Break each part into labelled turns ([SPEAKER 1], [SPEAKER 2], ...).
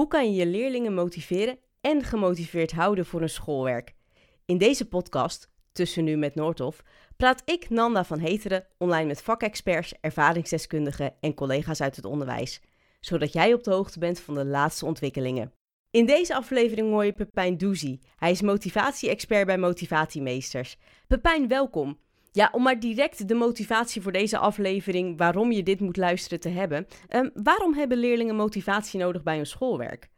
[SPEAKER 1] Hoe kan je je leerlingen motiveren en gemotiveerd houden voor hun schoolwerk? In deze podcast, Tussen Nu met Noordhof, praat ik, Nanda van Heteren, online met vakexperts, ervaringsdeskundigen en collega's uit het onderwijs, zodat jij op de hoogte bent van de laatste ontwikkelingen. In deze aflevering hoor je Pepijn Doezie. Hij is motivatie-expert bij Motivatiemeesters. Pepijn, welkom. Ja, om maar direct de motivatie voor deze aflevering, waarom je dit moet luisteren te hebben. Ehm, waarom hebben leerlingen motivatie nodig bij hun schoolwerk?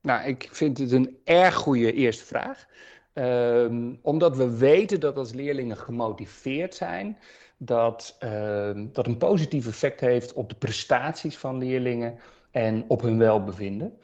[SPEAKER 2] Nou, ik vind het een erg goede eerste vraag. Ehm, omdat we weten dat als leerlingen gemotiveerd zijn, dat ehm, dat een positief effect heeft op de prestaties van leerlingen en op hun welbevinden.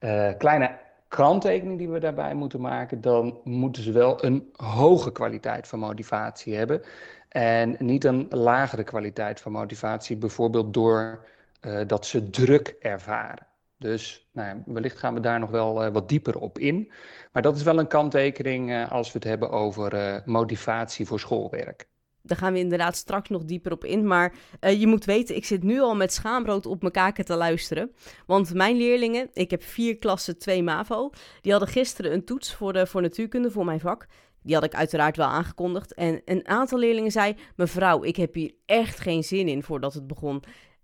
[SPEAKER 2] Uh, kleine kanttekening die we daarbij moeten maken, dan moeten ze wel een hoge kwaliteit van motivatie hebben. En niet een lagere kwaliteit van motivatie, bijvoorbeeld door uh, dat ze druk ervaren. Dus nou ja, wellicht gaan we daar nog wel uh, wat dieper op in. Maar dat is wel een kanttekening uh, als we het hebben over motivatie voor schoolwerk.
[SPEAKER 1] Daar gaan we inderdaad straks nog dieper op in. Maar uh, je moet weten, ik zit nu al met schaamrood op mijn kaken te luisteren. Want mijn leerlingen, ik heb vier klassen, twee MAVO, die hadden gisteren een toets voor, de, voor natuurkunde, voor mijn vak. Die had ik uiteraard wel aangekondigd. En een aantal leerlingen zei: Mevrouw, ik heb hier echt geen zin in voordat het begon.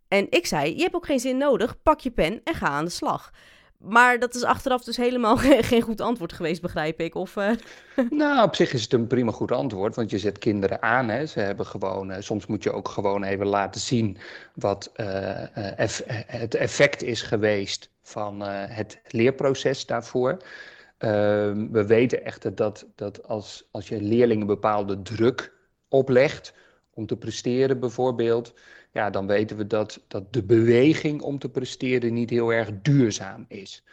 [SPEAKER 1] En ik zei: Je hebt ook geen zin nodig, pak je pen en ga aan de slag. Maar dat is achteraf dus helemaal geen goed antwoord geweest, begrijp ik. Of, uh...
[SPEAKER 2] Nou, op zich is het een prima goed antwoord, want je zet kinderen aan. Hè. Ze hebben gewoon, uh, soms moet je ook gewoon even laten zien wat eff het effect is geweest van het leerproces daarvoor. Ehm, we weten echter dat, dat als, als je leerlingen bepaalde druk oplegt om te presteren bijvoorbeeld, ja, dan weten we dat, dat de beweging om te presteren niet heel erg duurzaam is.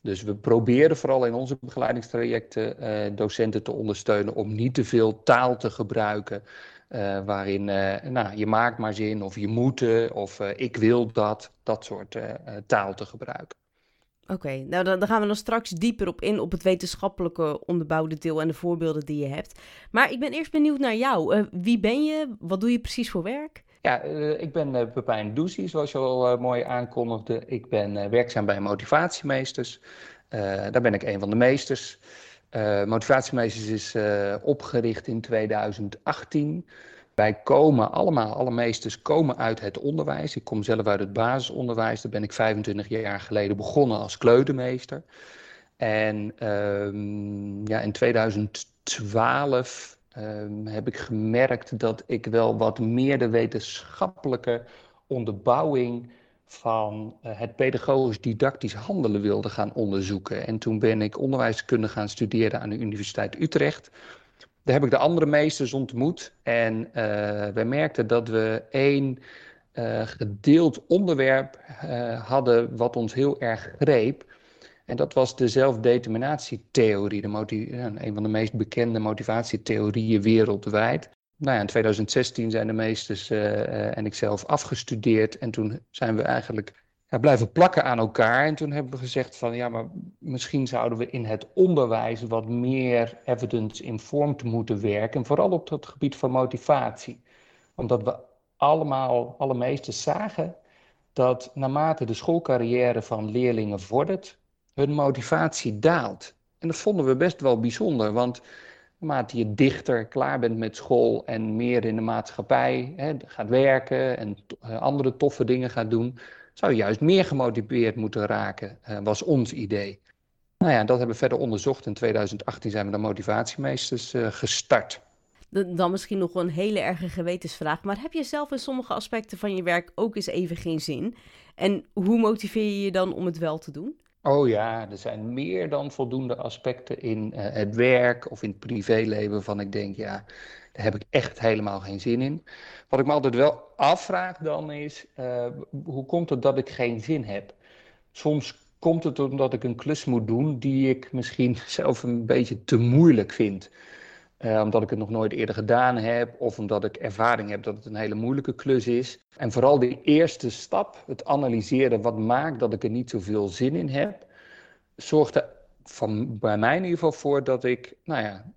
[SPEAKER 2] Dus we proberen vooral in onze begeleidingstrajecten uh, docenten te ondersteunen om niet te veel taal te gebruiken. Uh, waarin uh, nou, je maakt maar zin of je moet of ik wil dat, dat soort taal te gebruiken.
[SPEAKER 1] Oké, nou dan, dan, gaan we dan straks dieper op in op het wetenschappelijke onderbouwde deel en de voorbeelden die je hebt. Maar ik ben eerst benieuwd naar jou. wie ben je? Wat doe je precies voor werk?
[SPEAKER 2] Ja, uh, ik ben uh, Pepijn Doesie, zoals je al uh, mooi aankondigde. Ik ben werkzaam bij Motivatiemeesters. daar ben ik een van de meesters. Motivatiemeesters is opgericht in 2018. Wij komen allemaal, alle meesters komen uit het onderwijs. Ik kom zelf uit het basisonderwijs. Daar ben ik 25 jaar geleden begonnen als kleutermeester. En ehm, ja, in 2012 um, heb ik gemerkt dat ik wel wat meer de wetenschappelijke onderbouwing van uh, het pedagogisch-didactisch handelen wilde gaan onderzoeken. En toen ben ik onderwijskunde gaan studeren aan de Universiteit Utrecht. Daar heb ik de andere meesters ontmoet en uh, wij merkten dat we één uh, gedeeld onderwerp hadden wat ons heel erg greep. En dat was de zelfdeterminatietheorie, de een van de meest bekende motivatietheorieën wereldwijd. Nou ja, in 2016 zijn de meesters uh, en ik zelf afgestudeerd. En toen zijn we eigenlijk blijven plakken aan elkaar. En toen hebben we gezegd van ja, maar misschien zouden we in het onderwijs wat meer evidence-informed moeten werken. Vooral op het gebied van motivatie. Omdat we allemaal, alle meesters zagen dat naarmate de schoolcarrière van leerlingen vordert, hun motivatie daalt. En dat vonden we best wel bijzonder, want naarmate je dichter klaar bent met school en meer in de maatschappij hè, gaat werken en eh, andere toffe dingen gaat doen, zou je juist meer gemotiveerd moeten raken, uh, was ons idee. Nou ja, dat hebben we verder onderzocht. In 2018 zijn we de motivatiemeesters uh, gestart.
[SPEAKER 1] Dan misschien nog een hele erge gewetensvraag. Maar heb je zelf in sommige aspecten van je werk ook eens even geen zin? En hoe motiveer je je dan om het wel te doen?
[SPEAKER 2] Oh ja, er zijn meer dan voldoende aspecten in uh, het werk of in het privéleven waarvan ik denk, ja, daar heb ik echt helemaal geen zin in. Wat ik me altijd wel afvraag dan is, uh, hoe komt het dat ik geen zin heb? Soms komt het omdat ik een klus moet doen die ik misschien zelf een beetje te moeilijk vind. Uh, omdat ik het nog nooit eerder gedaan heb, of omdat ik ervaring heb dat het een hele moeilijke klus is. En vooral die eerste stap, het analyseren wat maakt dat ik er niet zoveel zin in heb, zorgt er van, bij mij in ieder geval voor dat ik nou ja,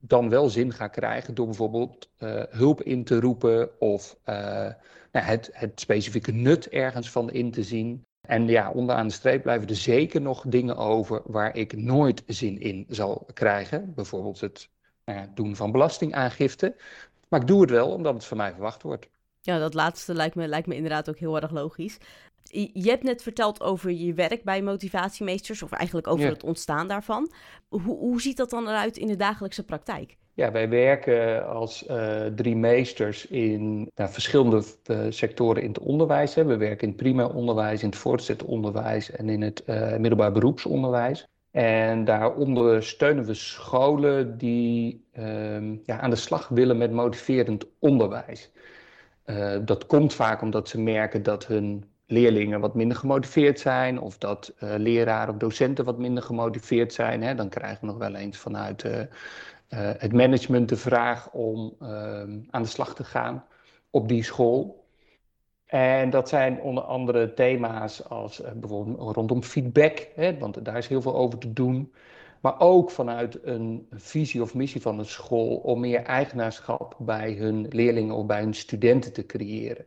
[SPEAKER 2] dan wel zin ga krijgen door bijvoorbeeld uh, hulp in te roepen of nou, het, het specifieke nut ergens van in te zien. En ja, onderaan de streep blijven er zeker nog dingen over waar ik nooit zin in zal krijgen. Bijvoorbeeld het nou ja, doen van belastingaangifte. Maar ik doe het wel omdat het van mij verwacht wordt.
[SPEAKER 1] Ja, dat laatste lijkt me, lijkt me inderdaad ook heel erg logisch. Je hebt net verteld over je werk bij motivatiemeesters, of eigenlijk over het ontstaan daarvan. Hoe, hoe ziet dat dan eruit in de dagelijkse praktijk?
[SPEAKER 2] Ja, wij werken als uh, drie meesters in nou, verschillende uh, sectoren in het onderwijs. Hè. We werken in het primair onderwijs, in het voortgezet onderwijs en in het uh, middelbaar beroepsonderwijs. En daaronder steunen we scholen die ehm, ja, aan de slag willen met motiverend onderwijs. dat komt vaak omdat ze merken dat hun leerlingen wat minder gemotiveerd zijn, of dat uh, leraren of docenten wat minder gemotiveerd zijn. Hè, dan krijgen we nog wel eens vanuit uh, het management de vraag om ehm, aan de slag te gaan op die school. En dat zijn onder andere thema's als bijvoorbeeld rondom feedback, hè, want daar is heel veel over te doen. Maar ook vanuit een visie of missie van een school om meer eigenaarschap bij hun leerlingen of bij hun studenten te creëren.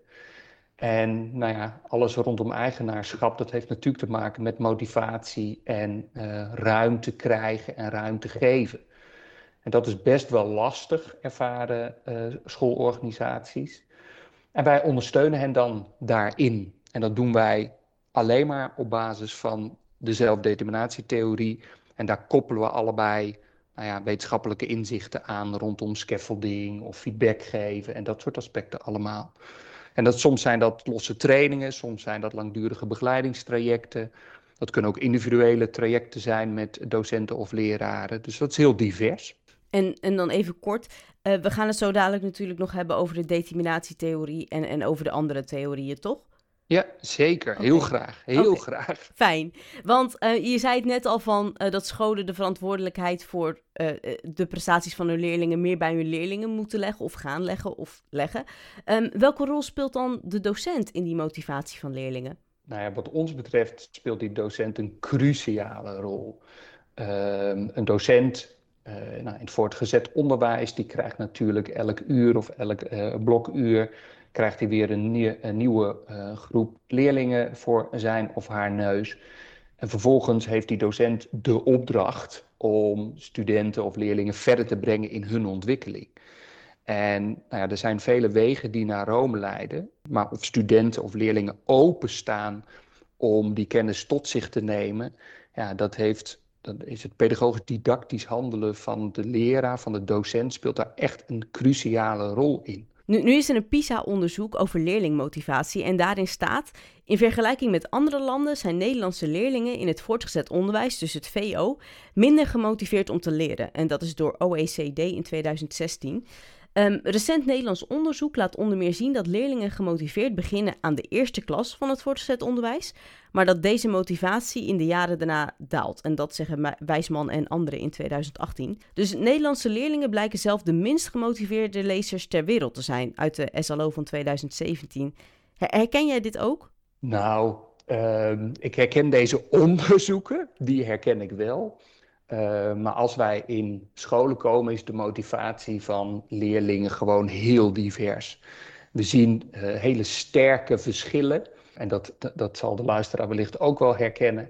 [SPEAKER 2] En nou ja, alles rondom eigenaarschap, dat heeft natuurlijk te maken met motivatie en uh, ruimte krijgen en ruimte geven. En dat is best wel lastig, ervaren uh, schoolorganisaties. En wij ondersteunen hen dan daarin. En dat doen wij alleen maar op basis van de zelfdeterminatietheorie. En daar koppelen we allebei nou ja, wetenschappelijke inzichten aan rondom scaffolding of feedback geven en dat soort aspecten allemaal. En dat, soms zijn dat losse trainingen, soms zijn dat langdurige begeleidingstrajecten. Dat kunnen ook individuele trajecten zijn met docenten of leraren. Dus dat is heel divers.
[SPEAKER 1] En, en dan even kort, uh, we gaan het zo dadelijk natuurlijk nog hebben over de determinatietheorie en, en over de andere theorieën, toch?
[SPEAKER 2] Ja, zeker. Heel graag. Heel graag.
[SPEAKER 1] Fijn. Want uh, je zei het net al van uh, dat scholen de verantwoordelijkheid voor uh, de prestaties van hun leerlingen meer bij hun leerlingen moeten leggen of gaan leggen of leggen. Um, welke rol speelt dan de docent in die motivatie van leerlingen?
[SPEAKER 2] Nou ja, wat ons betreft speelt die docent een cruciale rol. Um, een docent nou, in het voortgezet onderwijs, die krijgt natuurlijk elk uur of elk blokuur krijgt hij weer een, een nieuwe uh, groep leerlingen voor zijn of haar neus. En vervolgens heeft die docent de opdracht om studenten of leerlingen verder te brengen in hun ontwikkeling. En nou ja, er zijn vele wegen die naar Rome leiden, maar of studenten of leerlingen openstaan om die kennis tot zich te nemen, ja, dat heeft is het pedagogisch didactisch handelen van de leraar, van de docent, speelt daar echt een cruciale rol in.
[SPEAKER 1] Nu, nu is er een PISA-onderzoek over leerlingmotivatie en daarin staat... in vergelijking met andere landen zijn Nederlandse leerlingen in het voortgezet onderwijs, dus het VO, minder gemotiveerd om te leren. En dat is door OECD in 2016. Um, recent Nederlands onderzoek laat onder meer zien dat leerlingen gemotiveerd beginnen aan de eerste klas van het voortgezet onderwijs, maar dat deze motivatie in de jaren daarna daalt. En dat zeggen Wijsman en anderen in 2018. Dus Nederlandse leerlingen blijken zelf de minst gemotiveerde lezers ter wereld te zijn uit de SLO van 2017. Herken jij dit ook?
[SPEAKER 2] Nou, uh, ik herken deze onderzoeken, die herken ik wel. Uh, maar als wij in scholen komen, is de motivatie van leerlingen gewoon heel divers. We zien uh, hele sterke verschillen. En dat, dat, zal de luisteraar wellicht ook wel herkennen.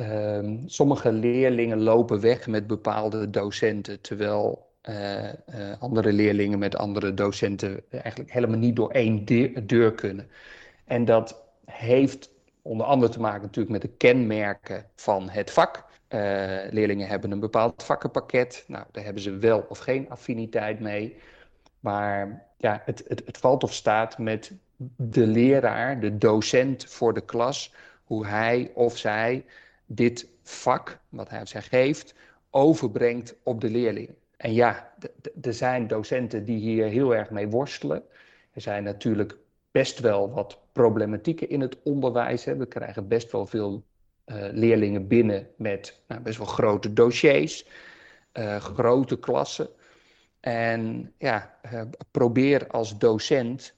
[SPEAKER 2] Uh, sommige leerlingen lopen weg met bepaalde docenten, terwijl uh, andere leerlingen met andere docenten eigenlijk helemaal niet door één deur kunnen. En dat heeft onder andere te maken natuurlijk met de kenmerken van het vak. Uh, leerlingen hebben een bepaald vakkenpakket. Nou, daar hebben ze wel of geen affiniteit mee. Maar ja, het, het, het valt of staat met de leraar, de docent voor de klas, hoe hij of zij dit vak, wat hij of zij geeft, overbrengt op de leerling. En ja, er zijn docenten die hier heel erg mee worstelen. Er zijn natuurlijk best wel wat problematieken in het onderwijs. We krijgen best wel veel leerlingen binnen met nou, best wel grote dossiers, uh, grote klassen. En ja, uh, probeer als docent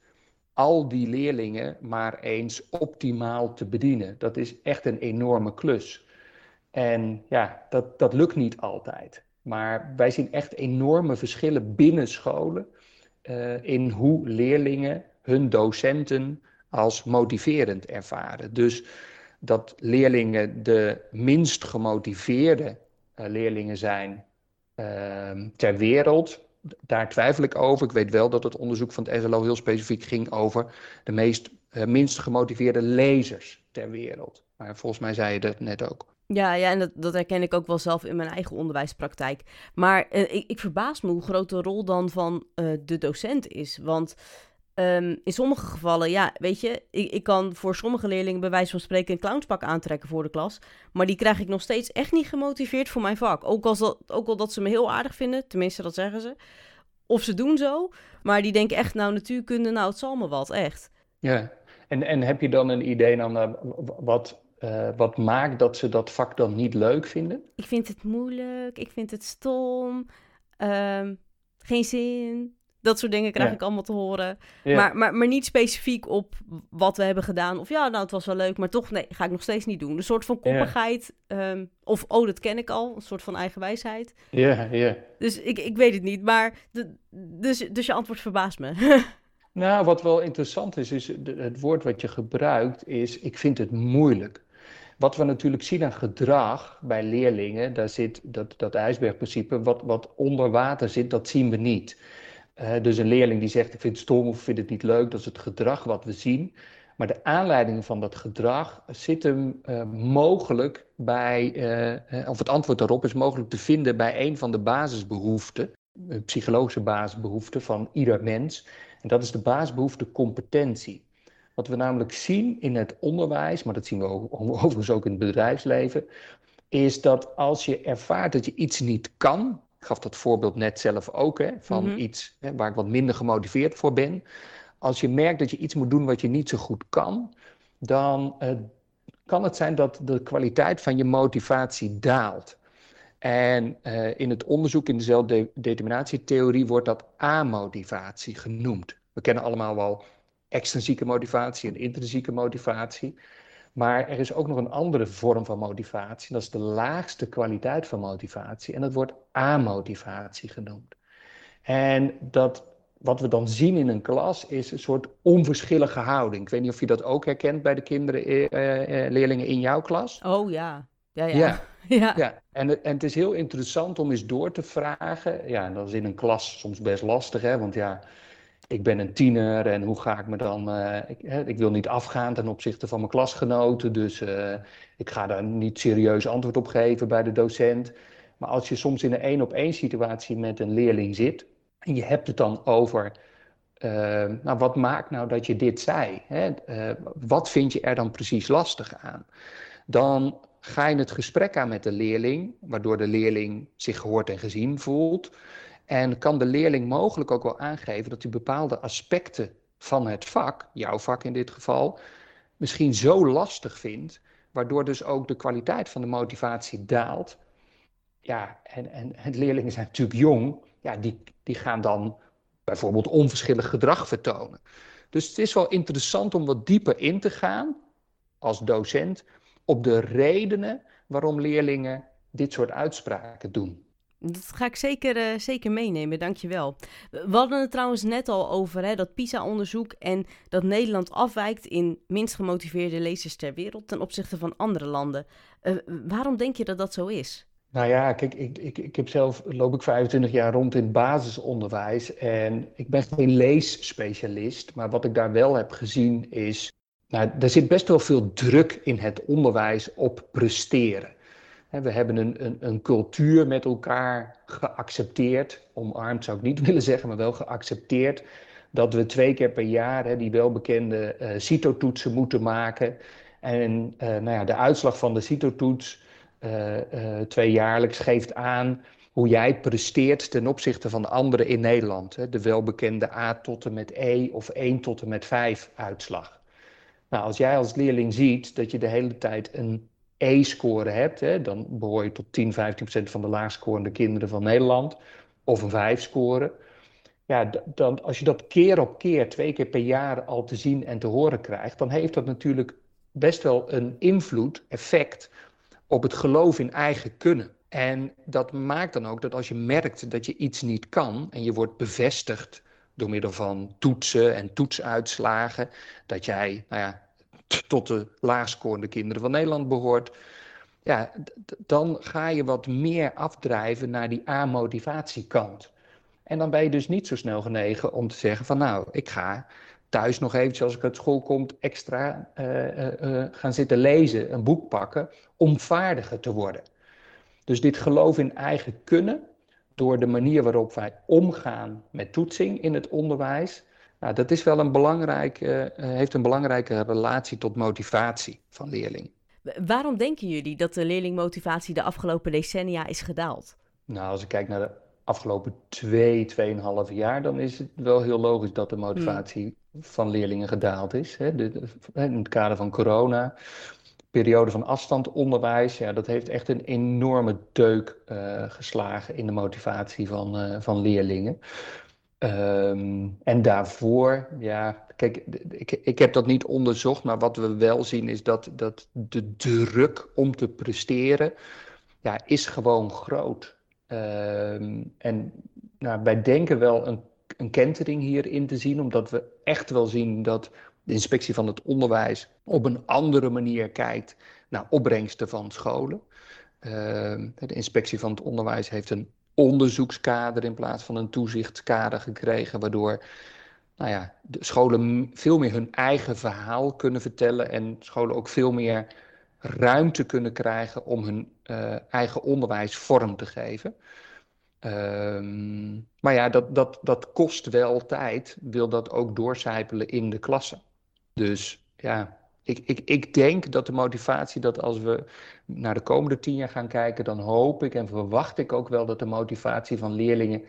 [SPEAKER 2] al die leerlingen maar eens optimaal te bedienen. Dat is echt een enorme klus. En ja, dat, dat lukt niet altijd. Maar wij zien echt enorme verschillen binnen scholen in hoe leerlingen hun docenten als motiverend ervaren. Dus dat leerlingen de minst gemotiveerde leerlingen zijn ehm, ter wereld. Daar twijfel ik over. Ik weet wel dat het onderzoek van het SLO heel specifiek ging over de meest, minst gemotiveerde lezers ter wereld. Maar volgens mij zei je dat net ook.
[SPEAKER 1] Ja, ja en dat, dat herken ik ook wel zelf in mijn eigen onderwijspraktijk. Maar uh, ik, ik, verbaas me hoe groot de rol dan van de docent is. Want um, in sommige gevallen, ja, weet je, ik, ik kan voor sommige leerlingen bij wijze van spreken een clownspak aantrekken voor de klas. Maar die krijg ik nog steeds echt niet gemotiveerd voor mijn vak. Ook al, dat, ook al dat ze me heel aardig vinden, tenminste dat zeggen ze. Of ze doen zo, maar die denken echt, nou natuurkunde, nou het zal me wat, echt.
[SPEAKER 2] Ja, en, en heb je dan een idee dan, uh, wat uh, wat maakt dat ze dat vak dan niet leuk vinden?
[SPEAKER 1] Ik vind het moeilijk, ik vind het stom, um, geen zin. Dat soort dingen krijg ja. ik allemaal te horen. Ja. Maar, maar, maar niet specifiek op wat we hebben gedaan. Of ja, nou, het was wel leuk, maar toch, nee, ga ik nog steeds niet doen. Een soort van koppigheid. Ja. Um, of, oh, dat ken ik al. Een soort van eigenwijsheid.
[SPEAKER 2] Ja, ja.
[SPEAKER 1] Dus ik, ik weet het niet. Maar, de, dus, dus je antwoord verbaast me.
[SPEAKER 2] nou, wat wel interessant is, is het woord wat je gebruikt, is ik vind het moeilijk. Wat we natuurlijk zien aan gedrag bij leerlingen, daar zit dat, dat ijsbergprincipe, wat, wat onder water zit, dat zien we niet. Dus een leerling die zegt ik vind het stom of vind het niet leuk, dat is het gedrag wat we zien. Maar de aanleiding van dat gedrag zit hem uh, mogelijk bij, uh, of het antwoord daarop is mogelijk te vinden bij een van de basisbehoeften, de psychologische basisbehoeften van ieder mens. En dat is de basisbehoefte competentie. Wat we namelijk zien in het onderwijs, maar dat zien we overigens ook in het bedrijfsleven, is dat als je ervaart dat je iets niet kan, ik gaf dat voorbeeld net zelf ook, hè, van mm -hmm. iets hè, waar ik wat minder gemotiveerd voor ben. Als je merkt dat je iets moet doen wat je niet zo goed kan, dan uh, kan het zijn dat de kwaliteit van je motivatie daalt. En uh, in het onderzoek in de zelfdeterminatietheorie wordt dat amotivatie genoemd. We kennen allemaal wel extrinsieke motivatie en intrinsieke motivatie. Maar er is ook nog een andere vorm van motivatie. Dat is de laagste kwaliteit van motivatie. En dat wordt amotivatie genoemd. En dat, wat we dan zien in een klas is een soort onverschillige houding. Ik weet niet of je dat ook herkent bij de kinderen, eh, eh, leerlingen in jouw klas.
[SPEAKER 1] Oh ja. Ja, ja.
[SPEAKER 2] ja. ja. ja. En, en het is heel interessant om eens door te vragen. Ja, dat is in een klas soms best lastig, hè? want ja, ik ben een tiener en hoe ga ik me dan. Uh, ik, hè, ik, wil niet afgaan ten opzichte van mijn klasgenoten, dus uh, ik ga daar niet serieus antwoord op geven bij de docent. Maar als je soms in een één op één situatie met een leerling zit en je hebt het dan over. Uh, nou, wat maakt nou dat je dit zei? Hè? wat vind je er dan precies lastig aan? Dan ga je het gesprek aan met de leerling, waardoor de leerling zich gehoord en gezien voelt. En kan de leerling mogelijk ook wel aangeven dat hij bepaalde aspecten van het vak, jouw vak in dit geval, misschien zo lastig vindt, waardoor dus ook de kwaliteit van de motivatie daalt. Ja, en, en, en leerlingen zijn natuurlijk jong, ja, die, die gaan dan bijvoorbeeld onverschillig gedrag vertonen. Dus het is wel interessant om wat dieper in te gaan als docent op de redenen waarom leerlingen dit soort uitspraken doen.
[SPEAKER 1] Dat ga ik zeker, uh, zeker meenemen, dankjewel. We hadden het trouwens net al over hè, dat PISA-onderzoek en dat Nederland afwijkt in minst gemotiveerde lezers ter wereld ten opzichte van andere landen. Uh, waarom denk je dat dat zo is?
[SPEAKER 2] Nou ja, kijk, ik, ik, ik heb zelf, loop ik 25 jaar rond in basisonderwijs en ik ben geen leesspecialist, maar wat ik daar wel heb gezien is, nou, er zit best wel veel druk in het onderwijs op presteren. We hebben een, een, een, cultuur met elkaar geaccepteerd, omarmd zou ik niet willen zeggen, maar wel geaccepteerd, dat we twee keer per jaar hè, die welbekende uh, CITO-toetsen moeten maken. En uh, nou ja, de uitslag van de CITO-toets, uh, tweejaarlijks, geeft aan hoe jij presteert ten opzichte van de anderen in Nederland. Hè. De welbekende A tot en met E of 1 tot en met 5 uitslag. Nou, als jij als leerling ziet dat je de hele tijd een E-score hebt, hè, dan behoor je tot 10, 15 procent van de laagscorende kinderen van Nederland. Of een 5-score. Ja, dan, als je dat keer op keer, twee keer per jaar al te zien en te horen krijgt, dan heeft dat natuurlijk best wel een invloed, effect op het geloof in eigen kunnen. En dat maakt dan ook dat als je merkt dat je iets niet kan en je wordt bevestigd door middel van toetsen en toetsuitslagen, dat jij nou ja, tot de laagscorende kinderen van Nederland behoort. Ja, dan ga je wat meer afdrijven naar die A-motivatiekant. En dan ben je dus niet zo snel genegen om te zeggen van nou, ik ga thuis nog eventjes als ik uit school kom extra uh, gaan zitten lezen, een boek pakken, om vaardiger te worden. Dus dit geloof in eigen kunnen, door de manier waarop wij omgaan met toetsing in het onderwijs, nou, dat is wel een belangrijk, heeft een belangrijke relatie tot motivatie van leerlingen.
[SPEAKER 1] Waarom denken jullie dat de leerlingmotivatie de afgelopen decennia is gedaald?
[SPEAKER 2] Nou, als ik kijk naar de afgelopen twee, tweeënhalf jaar, dan is het wel heel logisch dat de motivatie hmm. van leerlingen gedaald is. Hè. in het kader van corona, periode van afstandonderwijs, ja, dat heeft echt een enorme deuk uh, geslagen in de motivatie van, uh, van leerlingen. Um, en daarvoor, ja, kijk, ik, ik heb dat niet onderzocht, maar wat we wel zien is dat, dat de druk om te presteren, ja, is gewoon groot. Um, en nou, wij denken wel een, een kentering hierin te zien, omdat we echt wel zien dat de inspectie van het onderwijs op een andere manier kijkt naar opbrengsten van scholen. Uh, de inspectie van het onderwijs heeft een onderzoekskader in plaats van een toezichtskader gekregen, waardoor nou ja, de scholen veel meer hun eigen verhaal kunnen vertellen en scholen ook veel meer ruimte kunnen krijgen om hun uh, eigen onderwijs vorm te geven. Um, maar ja, dat, dat, dat kost wel tijd, wil dat ook doorcijpelen in de klassen. Dus ja, ik, ik, ik denk dat de motivatie, dat als we naar de komende tien jaar gaan kijken, dan hoop ik en verwacht ik ook wel dat de motivatie van leerlingen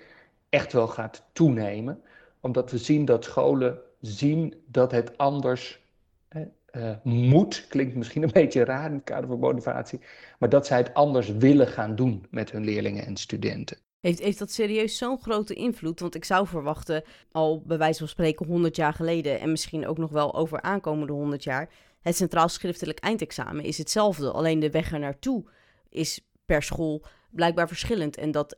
[SPEAKER 2] echt wel gaat toenemen. Omdat we zien dat scholen zien dat het anders uh, moet, klinkt misschien een beetje raar in het kader van motivatie, maar dat zij het anders willen gaan doen met hun leerlingen en studenten.
[SPEAKER 1] Heeft, heeft dat serieus zo'n grote invloed? Want ik zou verwachten, al bij wijze van spreken 100 jaar geleden en misschien ook nog wel over aankomende 100 jaar, het centraal schriftelijk eindexamen is hetzelfde. Alleen de weg er naartoe is per school blijkbaar verschillend en dat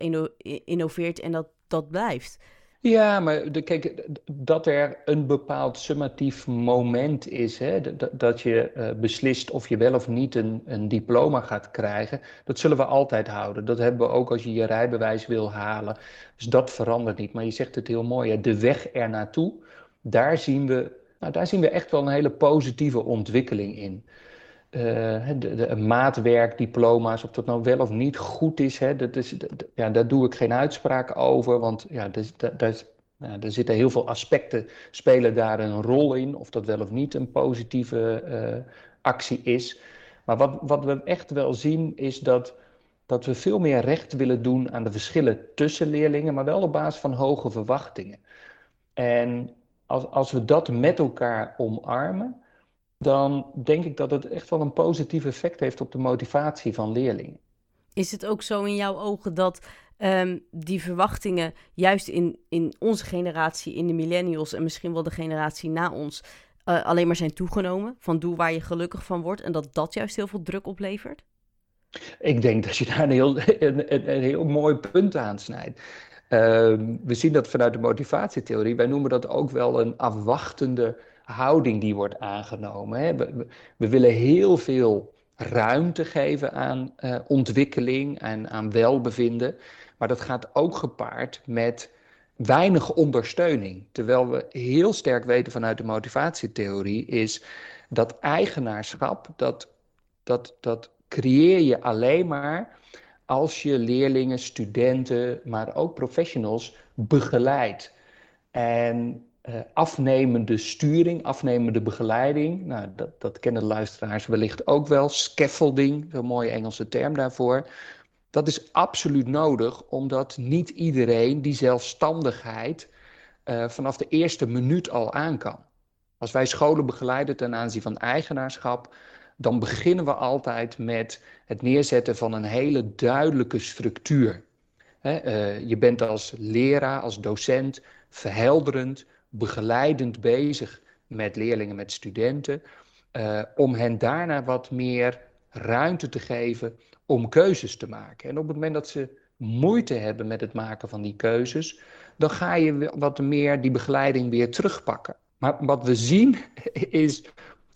[SPEAKER 1] innoveert en dat, dat blijft.
[SPEAKER 2] Ja, maar de, kijk, dat er een bepaald summatief moment is, hè, dat, je uh, beslist of je wel of niet een, een diploma gaat krijgen, dat zullen we altijd houden. Dat hebben we ook als je je rijbewijs wil halen. Dus dat verandert niet. Maar je zegt het heel mooi, hè, de weg er naartoe, daar zien, we, nou, daar zien we echt wel een hele positieve ontwikkeling in. Uh, de, de, of dat nou wel of niet goed is, hè, dat is ja, daar doe ik geen uitspraak over, want ja, daar, nou, er zitten heel veel aspecten, spelen daar een rol in, of dat wel of niet een positieve uh, actie is. Maar wat, wat we echt wel zien, is dat, dat we veel meer recht willen doen aan de verschillen tussen leerlingen, maar wel op basis van hoge verwachtingen. En als, als we dat met elkaar omarmen, dan denk ik dat het echt wel een positief effect heeft op de motivatie van leerlingen.
[SPEAKER 1] Is het ook zo in jouw ogen dat um, die verwachtingen, juist in, in onze generatie, in de millennials en misschien wel de generatie na ons, uh, alleen maar zijn toegenomen? Van doe waar je gelukkig van wordt en dat dat juist heel veel druk oplevert?
[SPEAKER 2] Ik denk dat je daar een heel, een, een heel mooi punt aansnijdt. Uh, we zien dat vanuit de motivatietheorie. Wij noemen dat ook wel een afwachtende houding die wordt aangenomen. Hè. We, willen heel veel ruimte geven aan uh, ontwikkeling en aan welbevinden, maar dat gaat ook gepaard met weinig ondersteuning. Terwijl we heel sterk weten vanuit de motivatietheorie is dat eigenaarschap, dat, dat, dat creëer je alleen maar als je leerlingen, studenten, maar ook professionals begeleidt. En uh, afnemende sturing, afnemende begeleiding. Nou, dat, dat kennen de luisteraars wellicht ook wel. Scaffolding, zo'n mooie Engelse term daarvoor. Dat is absoluut nodig, omdat niet iedereen die zelfstandigheid uh, vanaf de eerste minuut al aan kan. Als wij scholen begeleiden ten aanzien van eigenaarschap, dan beginnen we altijd met het neerzetten van een hele duidelijke structuur. He, uh, je bent als leraar, als docent verhelderend, begeleidend bezig met leerlingen, met studenten, uh, om hen daarna wat meer ruimte te geven om keuzes te maken. En op het moment dat ze moeite hebben met het maken van die keuzes, dan ga je wat meer die begeleiding weer terugpakken. Maar wat we zien is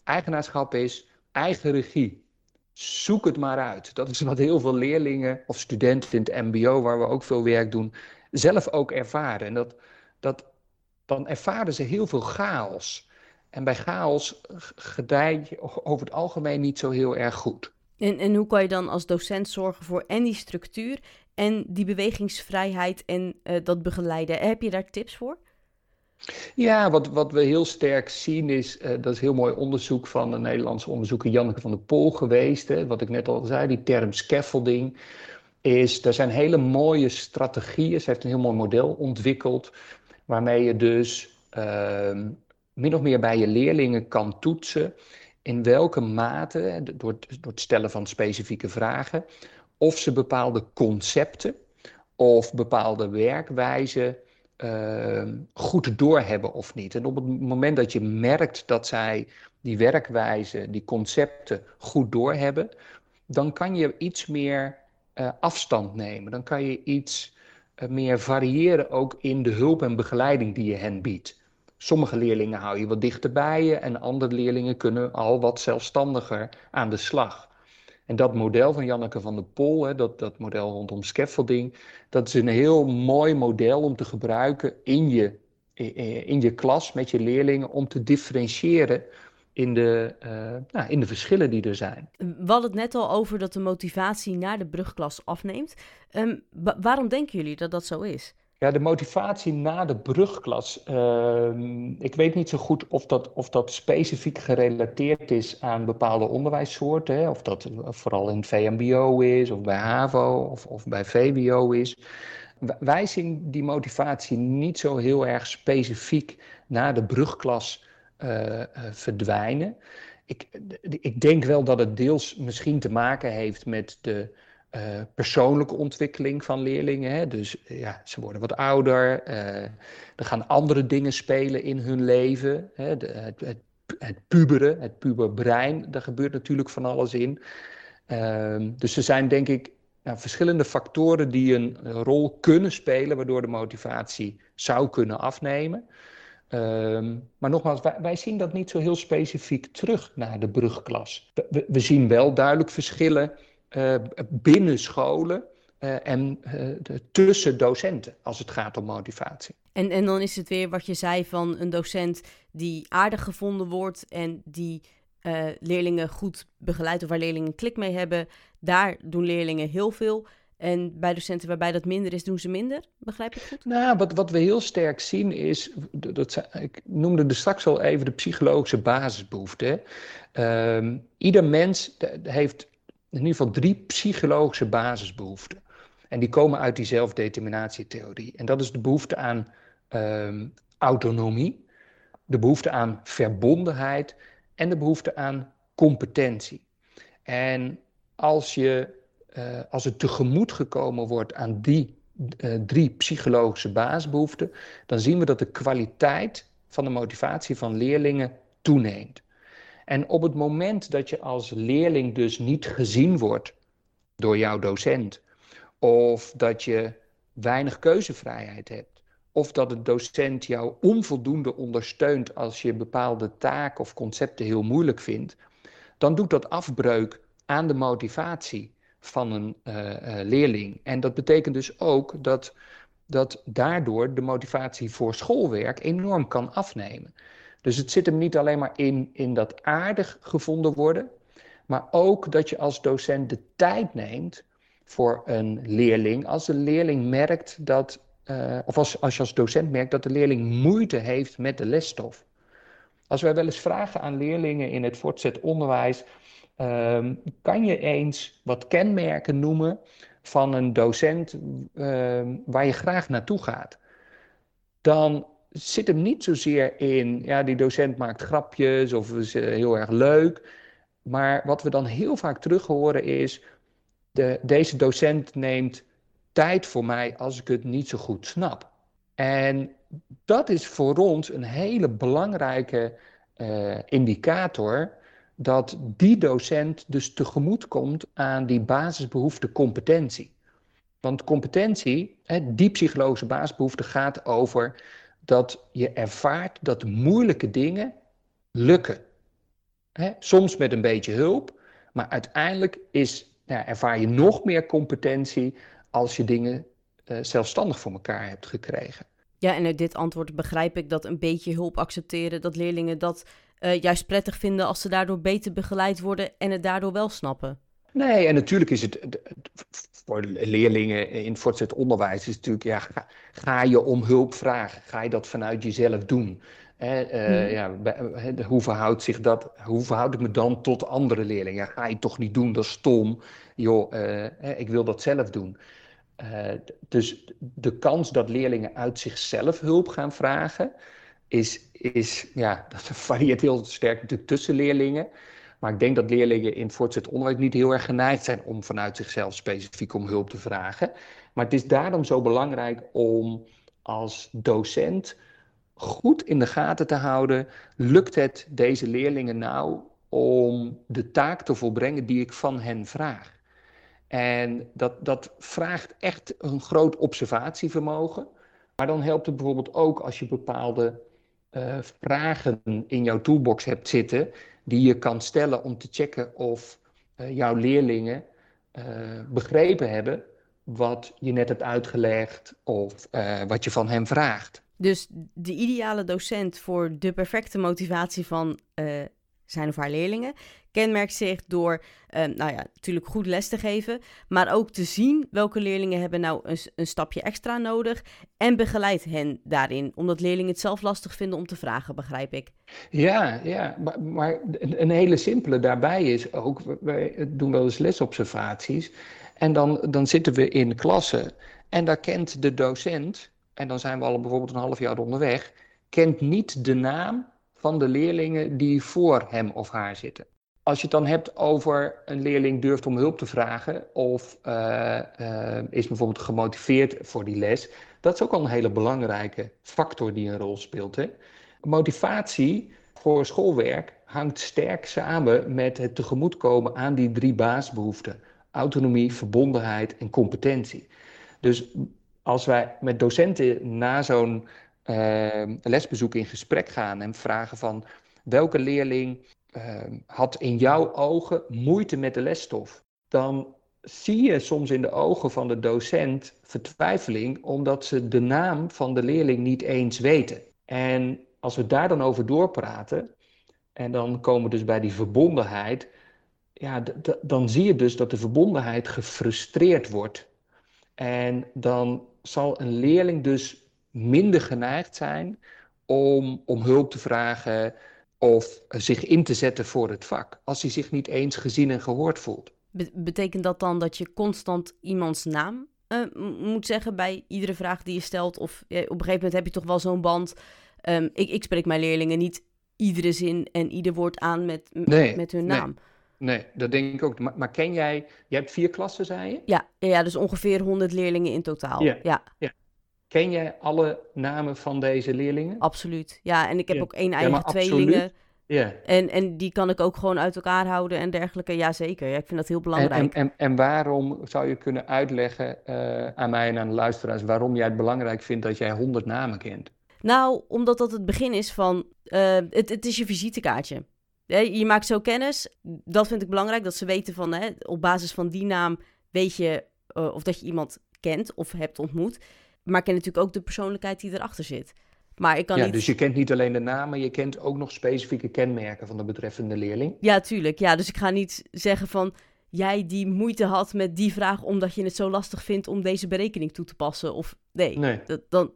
[SPEAKER 2] eigenaarschap is eigen regie. Zoek het maar uit. Dat is wat heel veel leerlingen of studenten in het MBO, waar we ook veel werk doen, zelf ook ervaren. En dat, dat, dan ervaren ze heel veel chaos. En bij chaos gedij je over het algemeen niet zo heel erg goed.
[SPEAKER 1] En, en hoe kan je dan als docent zorgen voor en die structuur en die bewegingsvrijheid en uh, dat begeleiden? Heb je daar tips voor?
[SPEAKER 2] Ja, wat, wat we heel sterk zien is, uh, dat is heel mooi onderzoek van de Nederlandse onderzoeker Janneke van der Pol geweest. Hè, wat ik net al zei, die term scaffolding. Is, er zijn hele mooie strategieën. Ze heeft een heel mooi model ontwikkeld. Waarmee je dus uh, min of meer bij je leerlingen kan toetsen. In welke mate, door, door het stellen van specifieke vragen, of ze bepaalde concepten of bepaalde werkwijzen uh, goed doorhebben of niet. En op het moment dat je merkt dat zij die werkwijze, die concepten goed doorhebben, dan kan je iets meer uh, afstand nemen. Dan kan je iets meer variëren ook in de hulp en begeleiding die je hen biedt. Sommige leerlingen hou je wat dichter bij je en andere leerlingen kunnen al wat zelfstandiger aan de slag. En dat model van Janneke van der Pol, hè, dat, dat model rondom scaffolding, dat is een heel mooi model om te gebruiken in je, in je klas met je leerlingen om te differentiëren in de, uh, nou, in de verschillen die er zijn.
[SPEAKER 1] We hadden het net al over dat de motivatie naar de brugklas afneemt. Um, waarom denken jullie dat dat zo is?
[SPEAKER 2] Ja, de motivatie na de brugklas. Uh, ik weet niet zo goed of dat, of dat specifiek gerelateerd is aan bepaalde onderwijssoorten. Hè? Of dat vooral in VMBO is, of bij HAVO, of, of bij VWO is. Wij zien die motivatie niet zo heel erg specifiek na de brugklas uh, uh, verdwijnen. Ik, ik denk wel dat het deels misschien te maken heeft met de uh, persoonlijke ontwikkeling van leerlingen. Hè? Dus ja, ze worden wat ouder, er gaan andere dingen spelen in hun leven. Hè? Het, het, puberen, het puberbrein, daar gebeurt natuurlijk van alles in. Uh, dus er zijn denk ik verschillende factoren die een rol kunnen spelen, waardoor de motivatie zou kunnen afnemen. Um, maar nogmaals, wij, zien dat niet zo heel specifiek terug naar de brugklas. We, zien wel duidelijk verschillen uh, binnen scholen uh, en uh, tussen docenten als het gaat om motivatie.
[SPEAKER 1] En, en dan is het weer wat je zei van een docent die aardig gevonden wordt en die leerlingen goed begeleidt of waar leerlingen klik mee hebben. Daar doen leerlingen heel veel. En bij docenten waarbij dat minder is, doen ze minder? Begrijp ik goed?
[SPEAKER 2] Nou, wat, wat we heel sterk zien is, dat, ik noemde er straks al even de psychologische basisbehoeften. Uh, ieder mens heeft in ieder geval drie psychologische basisbehoeften. En die komen uit die zelfdeterminatietheorie. En dat is de behoefte aan um, autonomie, de behoefte aan verbondenheid en de behoefte aan competentie. En als, je, uh, als het tegemoet gekomen wordt aan die uh, drie psychologische basisbehoeften, dan zien we dat de kwaliteit van de motivatie van leerlingen toeneemt. En op het moment dat je als leerling dus niet gezien wordt door jouw docent, of dat je weinig keuzevrijheid hebt, of dat de docent jou onvoldoende ondersteunt als je bepaalde taken of concepten heel moeilijk vindt, dan doet dat afbreuk aan de motivatie van een uh, uh, leerling. En dat betekent dus ook dat, dat daardoor de motivatie voor schoolwerk enorm kan afnemen. Dus het zit hem niet alleen maar in, in dat aardig gevonden worden, maar ook dat je als docent de tijd neemt voor een leerling. Als de leerling merkt dat, uh, of als, als je als docent merkt dat de leerling moeite heeft met de lesstof. Als wij wel eens vragen aan leerlingen in het voortzet onderwijs, um, kan je eens wat kenmerken noemen van een docent um, waar je graag naartoe gaat? Dan zit hem niet zozeer in, ja, die docent maakt grapjes of is heel erg leuk. Maar wat we dan heel vaak terug horen is, de, deze docent neemt tijd voor mij als ik het niet zo goed snap. En dat is voor ons een hele belangrijke uh, indicator dat die docent dus tegemoet komt aan die basisbehoefte competentie. Want competentie, die psychologische basisbehoefte gaat over dat je ervaart dat moeilijke dingen lukken. Soms met een beetje hulp, maar uiteindelijk is, nou, ervaar je nog meer competentie als je dingen uh, zelfstandig voor elkaar hebt gekregen.
[SPEAKER 1] Ja, en uit dit antwoord begrijp ik dat een beetje hulp accepteren, dat leerlingen dat uh, juist prettig vinden als ze daardoor beter begeleid worden en het daardoor wel snappen.
[SPEAKER 2] Nee, en natuurlijk is het voor leerlingen in het voortgezet onderwijs is natuurlijk, ja, ga, ga, je om hulp vragen? Ga je dat vanuit jezelf doen? uh, ja, hoe, verhoudt zich dat, hoe verhoud ik me dan tot andere leerlingen? Ja, ga je toch niet doen, dat is stom. Joh, uh, ik wil dat zelf doen. Uh, dus de kans dat leerlingen uit zichzelf hulp gaan vragen, is, is ja, dat varieert heel sterk natuurlijk tussen leerlingen. Maar ik denk dat leerlingen in het voortgezet onderwijs niet heel erg geneigd zijn om vanuit zichzelf specifiek om hulp te vragen. Maar het is daarom zo belangrijk om als docent goed in de gaten te houden, lukt het deze leerlingen nou om de taak te volbrengen die ik van hen vraag? En dat, dat vraagt echt een groot observatievermogen. Maar dan helpt het bijvoorbeeld ook als je bepaalde uh, vragen in jouw toolbox hebt zitten, die je kan stellen om te checken of uh, jouw leerlingen uh, begrepen hebben wat je net hebt uitgelegd of wat je van hen vraagt.
[SPEAKER 1] Dus de ideale docent voor de perfecte motivatie van zijn of haar leerlingen kenmerkt zich door, uh, nou ja, natuurlijk goed les te geven, maar ook te zien welke leerlingen hebben nou een, een stapje extra nodig en begeleid hen daarin, omdat leerlingen het zelf lastig vinden om te vragen, begrijp ik.
[SPEAKER 2] Ja, ja maar, maar een hele simpele daarbij is ook, wij doen wel eens lesobservaties en dan, dan zitten we in klassen en daar kent de docent, en dan zijn we al bijvoorbeeld een half jaar onderweg, kent niet de naam van de leerlingen die voor hem of haar zitten. Als je het dan hebt over een leerling durft om hulp te vragen of uh, uh, is bijvoorbeeld gemotiveerd voor die les, dat is ook al een hele belangrijke factor die een rol speelt. Hè? Motivatie voor schoolwerk hangt sterk samen met het tegemoetkomen aan die drie baasbehoeften: autonomie, verbondenheid en competentie. Dus als wij met docenten na zo'n uh, lesbezoek in gesprek gaan en vragen van welke leerling uh, had in jouw ogen moeite met de lesstof, dan zie je soms in de ogen van de docent vertwijfeling omdat ze de naam van de leerling niet eens weten. En als we daar dan over doorpraten, en dan komen we dus bij die verbondenheid, ja, dan zie je dus dat de verbondenheid gefrustreerd wordt. En dan zal een leerling dus minder geneigd zijn om, om hulp te vragen of zich in te zetten voor het vak, als hij zich niet eens gezien en gehoord voelt.
[SPEAKER 1] betekent dat dan dat je constant iemands naam uh, moet zeggen bij iedere vraag die je stelt? Of op een gegeven moment heb je toch wel zo'n band. Um, ik, ik spreek mijn leerlingen niet iedere zin en ieder woord aan met, nee, met hun naam.
[SPEAKER 2] Nee. Nee, dat denk ik ook. Maar, maar, ken jij, je hebt vier klassen, zei je?
[SPEAKER 1] Ja, ja, dus ongeveer 100 leerlingen in totaal. Ja, ja.
[SPEAKER 2] ja. Ken jij alle namen van deze leerlingen?
[SPEAKER 1] Absoluut. Ja, en ik heb ook één eigen ja, tweelingen. Ja. En, en die kan ik ook gewoon uit elkaar houden en dergelijke. Jazeker, ja, ik vind dat heel belangrijk.
[SPEAKER 2] En, en, en waarom zou je kunnen uitleggen uh, aan mij en aan de luisteraars... waarom jij het belangrijk vindt dat jij honderd namen kent?
[SPEAKER 1] Nou, omdat dat het begin is van... Uh, het, het is je visitekaartje. Je maakt zo kennis. Dat vind ik belangrijk, dat ze weten van... Hè, op basis van die naam weet je uh, of dat je iemand kent of hebt ontmoet maar ik ken natuurlijk ook de persoonlijkheid die erachter zit. Maar ik kan
[SPEAKER 2] ja,
[SPEAKER 1] niet...
[SPEAKER 2] dus je kent niet alleen de namen, je kent ook nog specifieke kenmerken van de betreffende leerling.
[SPEAKER 1] Ja, tuurlijk. Ja, dus ik ga niet zeggen van jij die moeite had met die vraag omdat je het zo lastig vindt om deze berekening toe te passen. Of nee, nee. Dat, dan,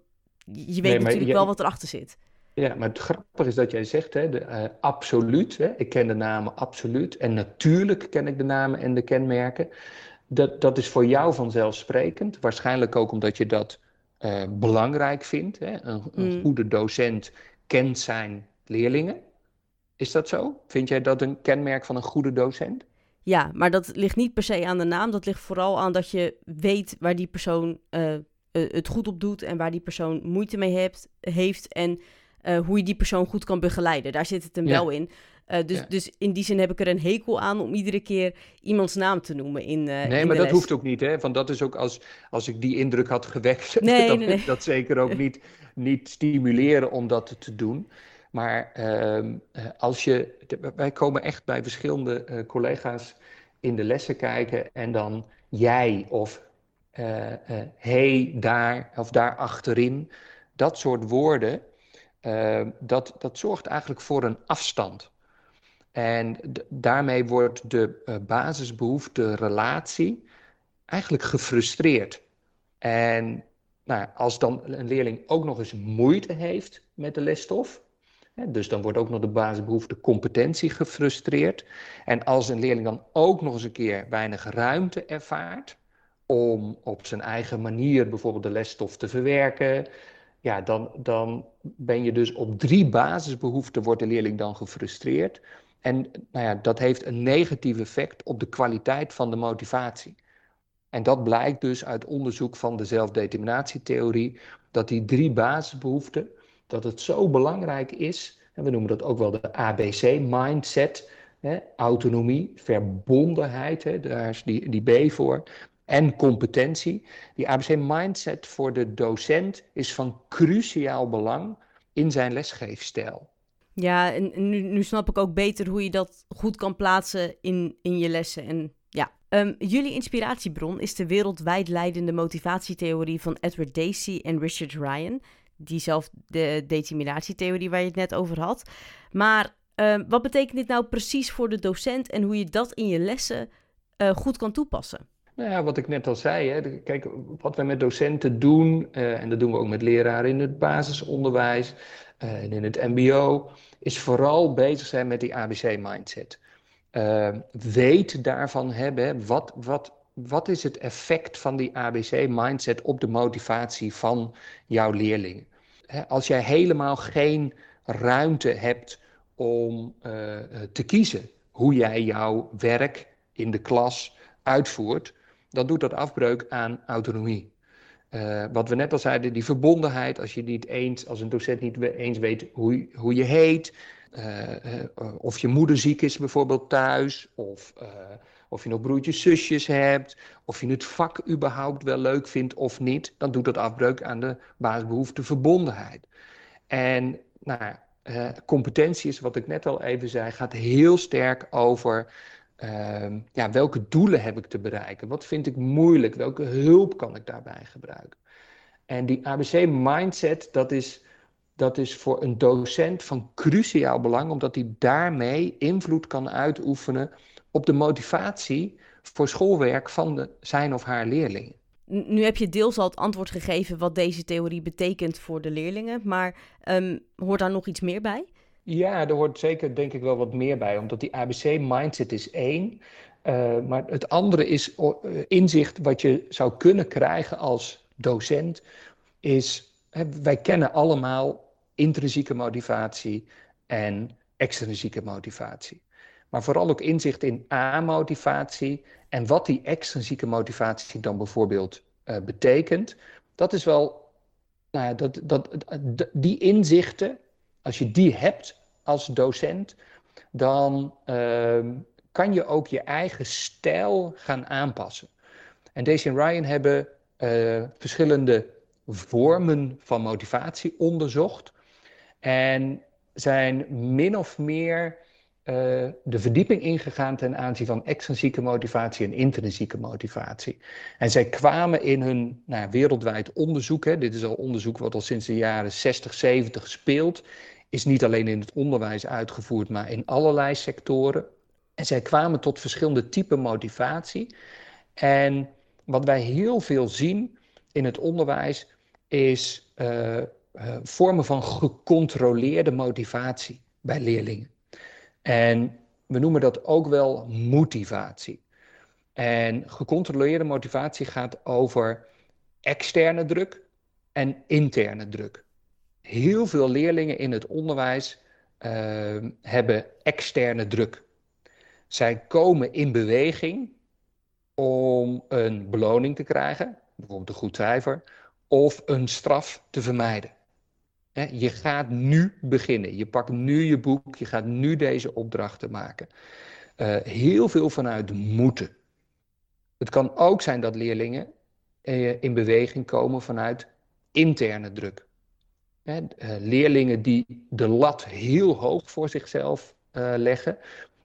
[SPEAKER 1] je weet natuurlijk wel wat erachter zit.
[SPEAKER 2] Ja, maar het grappige is dat jij zegt, hè, de, uh, absoluut, hè, ik ken de namen absoluut. En natuurlijk ken ik de namen en de kenmerken. Dat, dat is voor jou vanzelfsprekend. Waarschijnlijk ook omdat je dat uh, belangrijk vindt. Hè? Een, een mm. goede docent kent zijn leerlingen. Is dat zo? Vind jij dat een kenmerk van een goede docent?
[SPEAKER 1] Ja, maar dat ligt niet per se aan de naam. Dat ligt vooral aan dat je weet waar die persoon uh, het goed op doet en waar die persoon moeite mee hebt, heeft en uh, hoe je die persoon goed kan begeleiden. Daar zit het hem wel in. Uh, dus, dus in die zin heb ik er een hekel aan om iedere keer iemands naam te noemen in. Uh,
[SPEAKER 2] nee,
[SPEAKER 1] in
[SPEAKER 2] maar
[SPEAKER 1] dat
[SPEAKER 2] hoeft ook niet, hè? Want dat is ook als, als ik die indruk had gewekt, nee, dan nee, nee. dat zeker ook niet, niet stimuleren om dat te doen. Maar uh, als je, wij komen echt bij verschillende collega's in de lessen kijken en dan jij of hey daar of daar achterin, dat soort woorden, dat, dat zorgt eigenlijk voor een afstand. En daarmee wordt de basisbehoefte relatie eigenlijk gefrustreerd. En nou, als dan een leerling ook nog eens moeite heeft met de lesstof, hè, dus dan wordt ook nog de basisbehoefte competentie gefrustreerd. En als een leerling dan ook nog eens een keer weinig ruimte ervaart om op zijn eigen manier bijvoorbeeld de lesstof te verwerken, ja, dan, dan ben je dus op drie basisbehoeften wordt de leerling dan gefrustreerd. En nou ja, dat heeft een negatief effect op de kwaliteit van de motivatie. En dat blijkt dus uit onderzoek van de zelfdeterminatietheorie, dat die drie basisbehoeften, dat het zo belangrijk is, en we noemen dat ook wel de ABC-mindset, autonomie, verbondenheid, hè, daar is die, die B voor, en competentie. Die ABC-mindset voor de docent is van cruciaal belang in zijn lesgeefstijl.
[SPEAKER 1] Ja, en nu, snap ik ook beter hoe je dat goed kan plaatsen in, in je lessen. En Um, jullie inspiratiebron is de wereldwijd leidende motivatietheorie van Edward Dacey en Richard Ryan. Diezelfde determinatietheorie waar je het net over had. Maar um, wat betekent dit nou precies voor de docent en hoe je dat in je lessen uh, goed kan toepassen?
[SPEAKER 2] Nou ja, wat ik net al zei, hè, kijk, wat wij met docenten doen, uh, en dat doen we ook met leraren in het basisonderwijs uh, en in het MBO, is vooral bezig zijn met die ABC-mindset uh, weet daarvan hebben. Wat, wat, wat is het effect van die ABC-mindset op de motivatie van jouw leerlingen? als jij helemaal geen ruimte hebt om uh, te kiezen hoe jij jouw werk in de klas uitvoert, dan doet dat afbreuk aan autonomie. Uh, wat we net al zeiden, die verbondenheid, als je niet eens, als een docent niet eens weet hoe, hoe je heet, uh, of je moeder ziek is bijvoorbeeld thuis, of, of je nog broertjes, zusjes hebt, of je het vak überhaupt wel leuk vindt of niet, dan doet dat afbreuk aan de basisbehoefte verbondenheid. En nou, competentie is, wat ik net al even zei, gaat heel sterk over ehm, ja, welke doelen heb ik te bereiken? Wat vind ik moeilijk? Welke hulp kan ik daarbij gebruiken? En die ABC-mindset, dat is dat is voor een docent van cruciaal belang, omdat hij daarmee invloed kan uitoefenen op de motivatie voor schoolwerk van de, zijn of haar leerlingen.
[SPEAKER 1] Nu heb je deels al het antwoord gegeven wat deze theorie betekent voor de leerlingen, maar um, hoort daar nog iets meer bij?
[SPEAKER 2] Ja, er hoort zeker denk ik wel wat meer bij, omdat die ABC-mindset is één. Uh, maar het andere is uh, inzicht wat je zou kunnen krijgen als docent, is wij kennen allemaal intrinsieke motivatie en extrinsieke motivatie. Maar vooral ook inzicht in A-motivatie en wat die extrinsieke motivatie dan bijvoorbeeld uh, betekent. Dat is wel, nou ja, dat, dat, die inzichten, als je die hebt als docent, dan uh, kan je ook je eigen stijl gaan aanpassen. En Daisy en Ryan hebben uh, verschillende vormen van motivatie onderzocht. En zijn min of meer uh, de verdieping ingegaan ten aanzien van extrinsieke motivatie en intrinsieke motivatie. En zij kwamen in hun nou, wereldwijd onderzoek, hè, dit is al onderzoek wat al sinds de jaren 60, 70 speelt, is niet alleen in het onderwijs uitgevoerd, maar in allerlei sectoren. En zij kwamen tot verschillende typen motivatie. En wat wij heel veel zien in het onderwijs is uh, uh, vormen van gecontroleerde motivatie bij leerlingen. En we noemen dat ook wel motivatie. En gecontroleerde motivatie gaat over externe druk en interne druk. Heel veel leerlingen in het onderwijs uh, hebben externe druk. Zij komen in beweging om een beloning te krijgen, bijvoorbeeld een goed cijfer, of een straf te vermijden. Je gaat nu beginnen. Je pakt nu je boek. Je gaat nu deze opdrachten maken. Uh, heel veel vanuit moeten. Het kan ook zijn dat leerlingen uh, in beweging komen vanuit interne druk. Hè, leerlingen die de lat heel hoog voor zichzelf leggen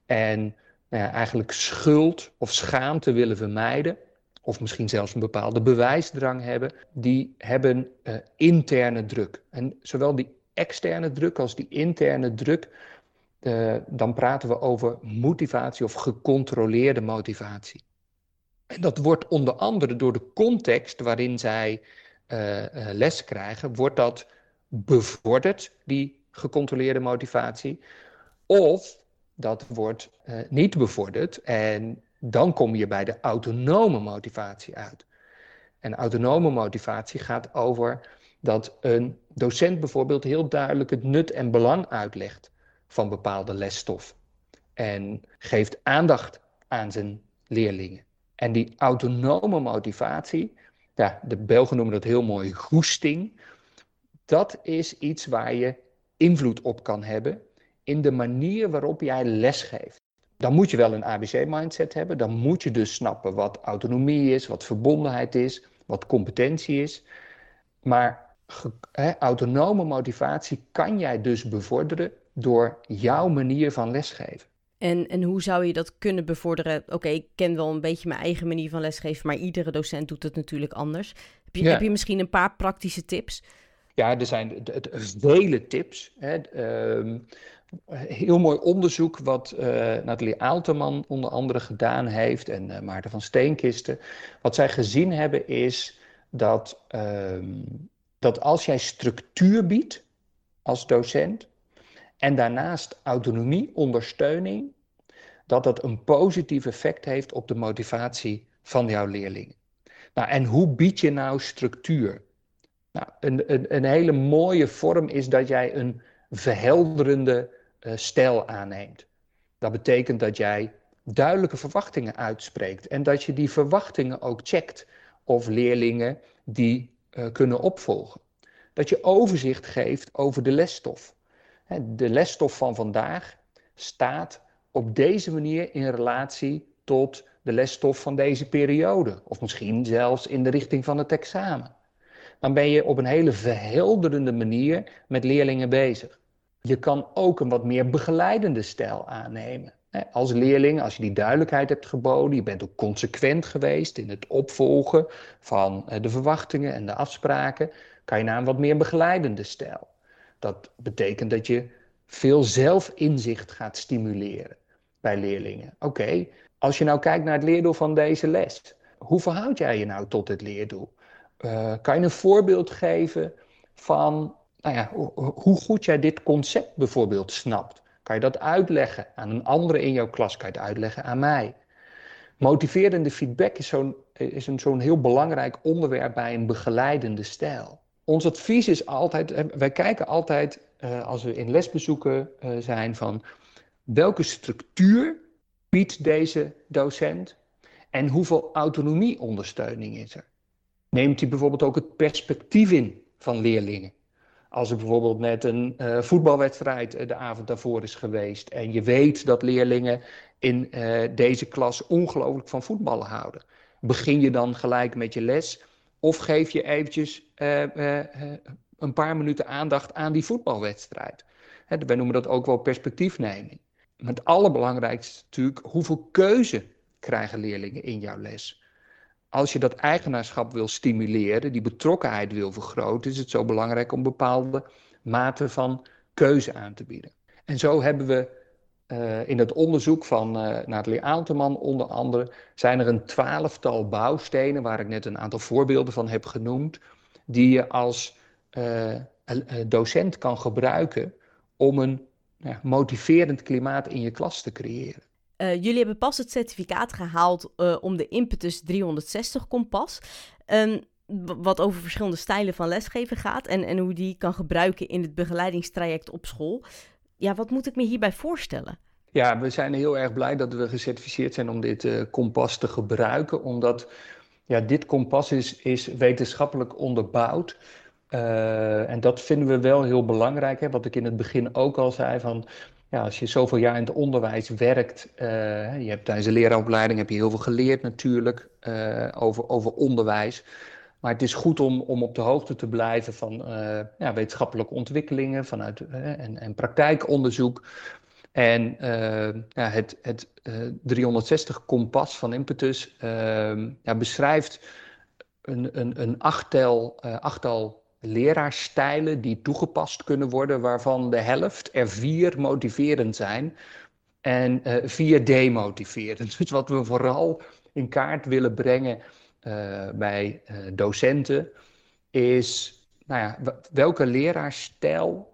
[SPEAKER 2] en nou eigenlijk schuld of schaamte willen vermijden of misschien zelfs een bepaalde bewijsdrang hebben, die hebben uh, interne druk. En zowel die externe druk als die interne druk, dan praten we over motivatie of gecontroleerde motivatie. En dat wordt onder andere door de context waarin zij les krijgen, wordt dat bevorderd, die gecontroleerde motivatie. Of dat wordt niet bevorderd en dan kom je bij de autonome motivatie uit. En autonome motivatie gaat over dat een docent bijvoorbeeld heel duidelijk het nut en belang uitlegt van bepaalde lesstof. En geeft aandacht aan zijn leerlingen. En die autonome motivatie, ja, de Belgen noemen dat heel mooi goesting, dat is iets waar je invloed op kan hebben in de manier waarop jij lesgeeft dan moet je wel een ABC-mindset hebben. Dan moet je dus snappen wat autonomie is, wat verbondenheid is, wat competentie is. Maar autonome motivatie kan jij dus bevorderen door jouw manier van lesgeven.
[SPEAKER 1] En, en hoe zou je dat kunnen bevorderen? Oké, ik ken wel een beetje mijn eigen manier van lesgeven, maar iedere docent doet het natuurlijk anders. Heb je, heb je misschien een paar praktische tips?
[SPEAKER 2] Ja, er zijn vele tips. Hè. Ehm, heel mooi onderzoek wat uh, Nathalie Aalterman onder andere gedaan heeft en uh, Maarten van Steenkisten. Wat zij gezien hebben is dat, uh, dat als jij structuur biedt als docent en daarnaast autonomie, ondersteuning, dat dat een positief effect heeft op de motivatie van jouw leerlingen. Nou, en hoe bied je nou structuur? Nou, een, een, een hele mooie vorm is dat jij een verhelderende uh, stijl aanneemt. Dat betekent dat jij duidelijke verwachtingen uitspreekt en dat je die verwachtingen ook checkt of leerlingen die uh, kunnen opvolgen. Dat je overzicht geeft over de lesstof. De lesstof van vandaag staat op deze manier in relatie tot de lesstof van deze periode, of misschien zelfs in de richting van het examen. Dan ben je op een hele verhelderende manier met leerlingen bezig. Je kan ook een wat meer begeleidende stijl aannemen. Als leerling, als je die duidelijkheid hebt geboden, je bent ook consequent geweest in het opvolgen van eh, de verwachtingen en de afspraken, kan je naar een wat meer begeleidende stijl. Dat betekent dat je veel zelfinzicht gaat stimuleren bij leerlingen. Oké, als je nou kijkt naar het leerdoel van deze les, hoe verhoud jij je nou tot het leerdoel? Uh, kan je een voorbeeld geven van nou ja, hoe goed jij dit concept bijvoorbeeld snapt. Kan je dat uitleggen aan een andere in jouw klas? Kan je het uitleggen aan mij? Motiverende feedback is zo'n is een heel belangrijk onderwerp bij een begeleidende stijl. Ons advies is altijd, eh, wij kijken altijd uh, als we in lesbezoeken zijn van welke structuur biedt deze docent en hoeveel autonomieondersteuning is er. Neemt hij bijvoorbeeld ook het perspectief in van leerlingen? Als er bijvoorbeeld net een uh, voetbalwedstrijd uh, de avond daarvoor is geweest en je weet dat leerlingen in uh, deze klas ongelooflijk van voetballen houden. Begin je dan gelijk met je les of geef je eventjes een paar minuten aandacht aan die voetbalwedstrijd? Hè, wij noemen dat ook wel perspectiefneming. Maar het allerbelangrijkste is natuurlijk hoeveel keuze krijgen leerlingen in jouw les? Als je dat eigenaarschap wil stimuleren, die betrokkenheid wil vergroten, is het zo belangrijk om bepaalde mate van keuze aan te bieden. En zo hebben we uh, in het onderzoek van uh, Nathalie Aalteman onder andere, zijn er een twaalftal bouwstenen, waar ik net een aantal voorbeelden van heb genoemd, die je als uh, docent kan gebruiken om een motiverend klimaat in je klas te creëren.
[SPEAKER 1] Uh, jullie hebben pas het certificaat gehaald uh, om de Impetus 360 kompas. Um, wat over verschillende stijlen van lesgeven gaat en, en hoe die kan gebruiken in het begeleidingstraject op school. Ja, wat moet ik me hierbij voorstellen?
[SPEAKER 2] Ja, we zijn heel erg blij dat we gecertificeerd zijn om dit uh, kompas te gebruiken, omdat ja, dit kompas is, is wetenschappelijk onderbouwd. Uh, en dat vinden we wel heel belangrijk. Hè? Wat ik in het begin ook al zei, van ja, als je zoveel jaar in het onderwijs werkt, uh, je hebt tijdens de leraaropleiding heb je heel veel geleerd natuurlijk uh, over, over onderwijs. Maar het is goed om, om op de hoogte te blijven van ja, wetenschappelijke ontwikkelingen vanuit, en, en praktijkonderzoek. En ja, het, het 360 kompas van Impetus ja, beschrijft een, een, een achttal, achttal leraarstijlen die toegepast kunnen worden, waarvan de helft er vier motiverend zijn en uh, vier demotiverend. Dus wat we vooral in kaart willen brengen uh, bij uh, docenten is, nou ja, welke leraarstijl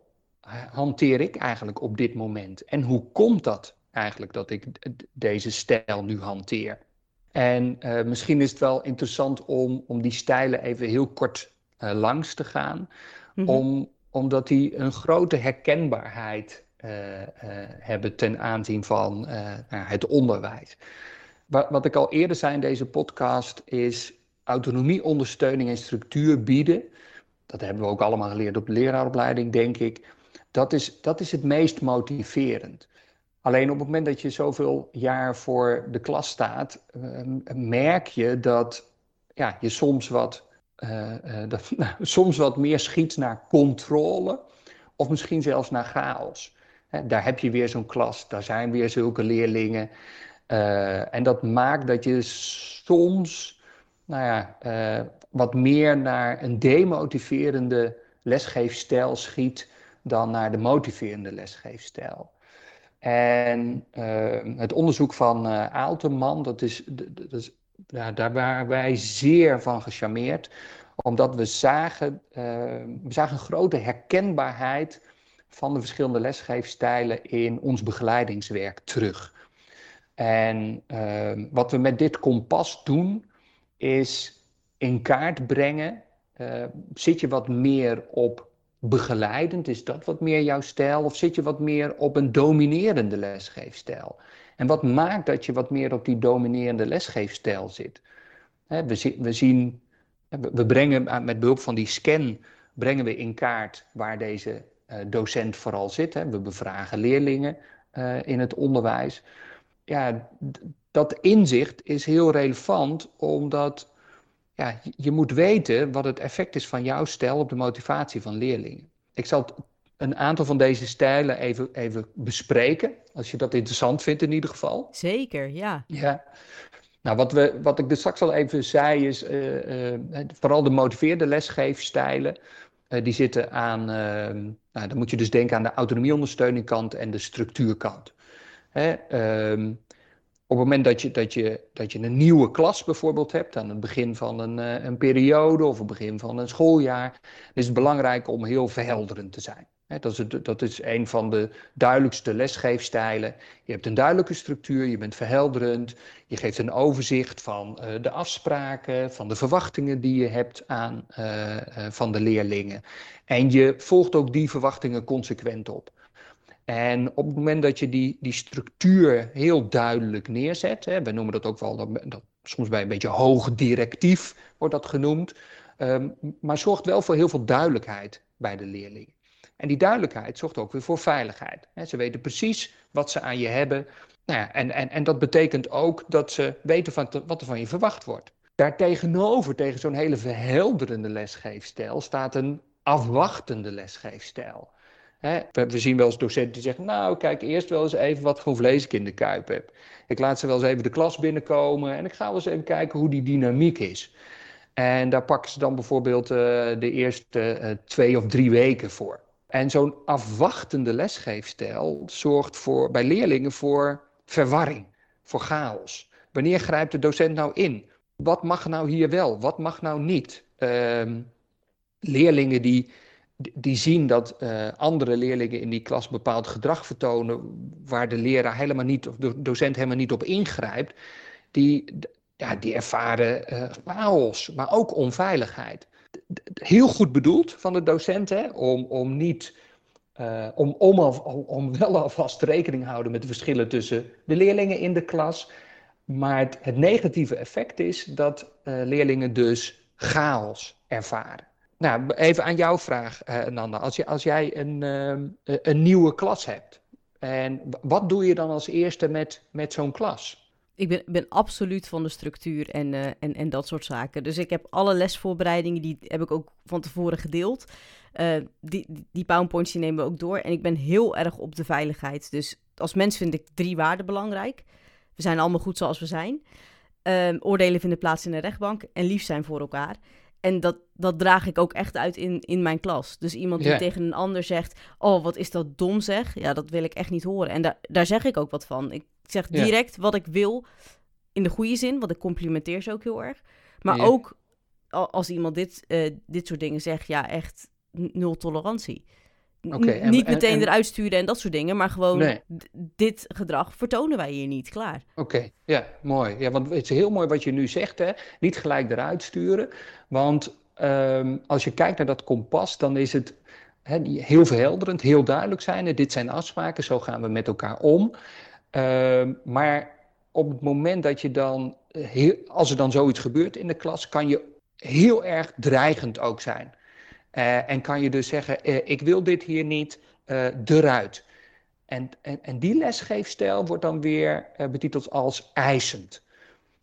[SPEAKER 2] hanteer ik eigenlijk op dit moment? En hoe komt dat eigenlijk dat ik deze stijl nu hanteer? En misschien is het wel interessant om, om die stijlen even heel kort uh, langs te gaan, mm -hmm. om, omdat die een grote herkenbaarheid uh, uh, hebben ten aanzien van nou, het onderwijs. Wat, wat ik al eerder zei in deze podcast is autonomie, ondersteuning en structuur bieden. Dat hebben we ook allemaal geleerd op de leraaropleiding, denk ik. Dat is, dat is het meest motiverend. Alleen op het moment dat je zoveel jaar voor de klas staat, merk je dat ja, je soms wat dat nou, soms wat meer schiet naar controle of misschien zelfs naar chaos. Daar heb je weer zo'n klas, daar zijn weer zulke leerlingen. Uh, en dat maakt dat je soms nou ja, wat meer naar een demotiverende lesgeefstijl schiet dan naar de motiverende lesgeefstijl. En het onderzoek van Aalteman, dat is, dat is ja, daar waren wij zeer van gecharmeerd, omdat we zagen, uh, we zagen een grote herkenbaarheid van de verschillende lesgeefstijlen in ons begeleidingswerk terug. En uh, wat we met dit kompas doen, is in kaart brengen. Uh, zit je wat meer op begeleidend? Is dat wat meer jouw stijl? Of zit je wat meer op een dominerende lesgeefstijl? En wat maakt dat je wat meer op die dominerende lesgeefstijl zit? we, we zien, we brengen met behulp van die scan, brengen we in kaart waar deze uh, docent vooral zit. We bevragen leerlingen uh, in het onderwijs. Ja, dat inzicht is heel relevant, omdat ja, je moet weten wat het effect is van jouw stijl op de motivatie van leerlingen. Ik zal een aantal van deze stijlen even, even bespreken. Als je dat interessant vindt in ieder geval.
[SPEAKER 1] Zeker, ja.
[SPEAKER 2] Ja. Nou, wat, we, wat ik dus straks al even zei is, uh, uh, vooral de motiveerde lesgeefstijlen, uh, die zitten aan, nou, dan moet je dus denken aan de autonomieondersteuningkant en de structuurkant. Hè, ehm, op het moment dat je, dat, je, dat je een nieuwe klas bijvoorbeeld hebt, aan het begin van een, een periode of het begin van een schooljaar, is het belangrijk om heel verhelderend te zijn. Dat is, dat is een van de duidelijkste lesgeefstijlen. Je hebt een duidelijke structuur, je bent verhelderend, je geeft een overzicht van uh, de afspraken, van de verwachtingen die je hebt aan, uh, uh, van de leerlingen. En je volgt ook die verwachtingen consequent op. En op het moment dat je die, die structuur heel duidelijk neerzet, hè, we noemen dat ook wel, dat, dat, soms bij een beetje hoog directief wordt dat genoemd, um, maar zorgt wel voor heel veel duidelijkheid bij de leerlingen. En die duidelijkheid zorgt ook weer voor veiligheid. Ze weten precies wat ze aan je hebben. Nou ja, en, en, en dat betekent ook dat ze weten van wat er van je verwacht wordt. Daartegenover, tegen zo'n hele verhelderende lesgeefstijl, staat een afwachtende lesgeefstijl. we, zien wel eens docenten die zeggen, nou kijk eerst wel eens even wat voor vlees ik in de kuip heb. Ik laat ze wel eens even de klas binnenkomen en ik ga wel eens even kijken hoe die dynamiek is. En daar pakken ze dan bijvoorbeeld uh, de eerste uh, twee of drie weken voor. En zo'n afwachtende lesgeefstijl zorgt voor, bij leerlingen voor verwarring, voor chaos. Wanneer grijpt de docent nou in? Wat mag nou hier wel? Wat mag nou niet? Uh, leerlingen die, die zien dat uh, andere leerlingen in die klas bepaald gedrag vertonen, waar de leraar helemaal niet, of de docent helemaal niet op ingrijpt, die, ja, die ervaren uh, chaos, maar ook onveiligheid heel goed bedoeld van de docent, om, om niet. Uh, om, om, om wel alvast rekening te houden met de verschillen tussen de leerlingen in de klas. Maar het, negatieve effect is dat uh, leerlingen dus chaos ervaren. Nou, even aan jouw vraag, uh, Nanda. Als, je, als jij een, een nieuwe klas hebt, en wat doe je dan als eerste met, met zo'n klas?
[SPEAKER 1] Ik ben, ben absoluut van de structuur en, uh, en, en dat soort zaken. Dus ik heb alle lesvoorbereidingen, die heb ik ook van tevoren gedeeld. Uh, die, die PowerPoints die nemen we ook door. En ik ben heel erg op de veiligheid. Dus als mens vind ik drie waarden belangrijk. We zijn allemaal goed zoals we zijn. Uh, oordelen vinden plaats in de rechtbank en lief zijn voor elkaar. En dat, dat draag ik ook echt uit in, in mijn klas. Dus iemand die tegen een ander zegt: Oh, wat is dat dom zeg? Ja, dat wil ik echt niet horen. En daar daar zeg ik ook wat van. Ik zeg direct wat ik wil in de goede zin, want ik complimenteer ze ook heel erg. Maar ook als iemand dit, uh, dit soort dingen zegt, ja, echt nul tolerantie. Okay, niet meteen eruit sturen en dat soort dingen, maar gewoon dit gedrag vertonen wij hier niet, klaar.
[SPEAKER 2] Oké, ja, mooi. Ja, want het is heel mooi wat je nu zegt, hè? niet gelijk eruit sturen. Want um, als je kijkt naar dat kompas, dan is het hè, heel verhelderend, heel duidelijk zijn. Dit zijn afspraken, zo gaan we met elkaar om. Uh, maar op het moment dat je dan, heel, als er dan zoiets gebeurt in de klas, kan je heel erg dreigend ook zijn. Uh, en kan je dus zeggen, uh, ik wil dit hier niet, eruit. En, en, en die lesgeefstijl wordt dan weer betiteld als eisend.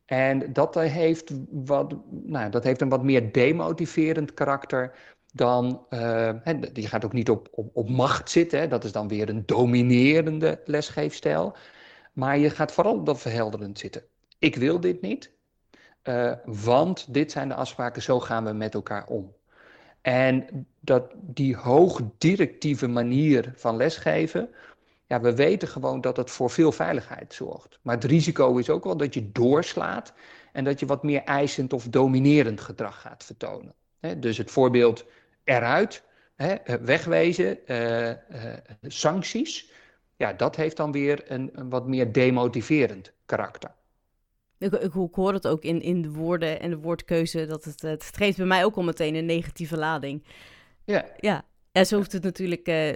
[SPEAKER 2] En dat heeft, wat, nou, dat heeft een wat meer demotiverend karakter dan, uh, die gaat ook niet op, op, op macht zitten, dat is dan weer een dominerende lesgeefstijl. Maar je gaat vooral dat verhelderend zitten. Ik wil dit niet, uh, want dit zijn de afspraken, zo gaan we met elkaar om. En dat, die hoogdirectieve manier van lesgeven, ja, we weten gewoon dat het voor veel veiligheid zorgt. Maar het risico is ook wel dat je doorslaat en dat je wat meer eisend of dominerend gedrag gaat vertonen. dus het voorbeeld eruit, wegwezen, uh, uh, sancties, ja, dat heeft dan weer een, een wat meer demotiverend karakter.
[SPEAKER 1] Ik, ik, ik, hoor het ook in, in de woorden en de woordkeuze, dat het, het geeft bij mij ook al meteen een negatieve lading. Ja. Ja, en zo hoeft het natuurlijk uh,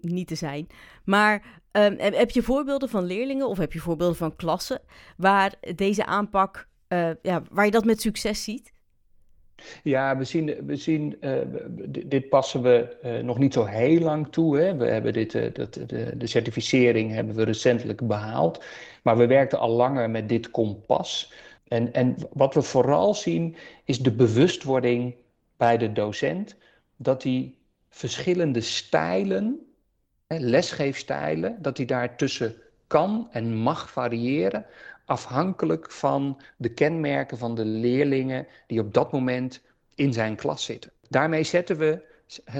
[SPEAKER 1] niet te zijn. Maar um, heb je voorbeelden van leerlingen of heb je voorbeelden van klassen waar deze aanpak, uh, ja, waar je dat met succes ziet?
[SPEAKER 2] Ja, we zien, we zien uh, dit passen we uh, nog niet zo heel lang toe. Hè. We hebben dit, uh, dat, de, de certificering hebben we recentelijk behaald. Maar we werkten al langer met dit kompas. En, en wat we vooral zien is de bewustwording bij de docent dat die verschillende stijlen, hè, lesgeefstijlen, dat die daartussen kan en mag variëren afhankelijk van de kenmerken van de leerlingen die op dat moment in zijn klas zitten. Daarmee zetten we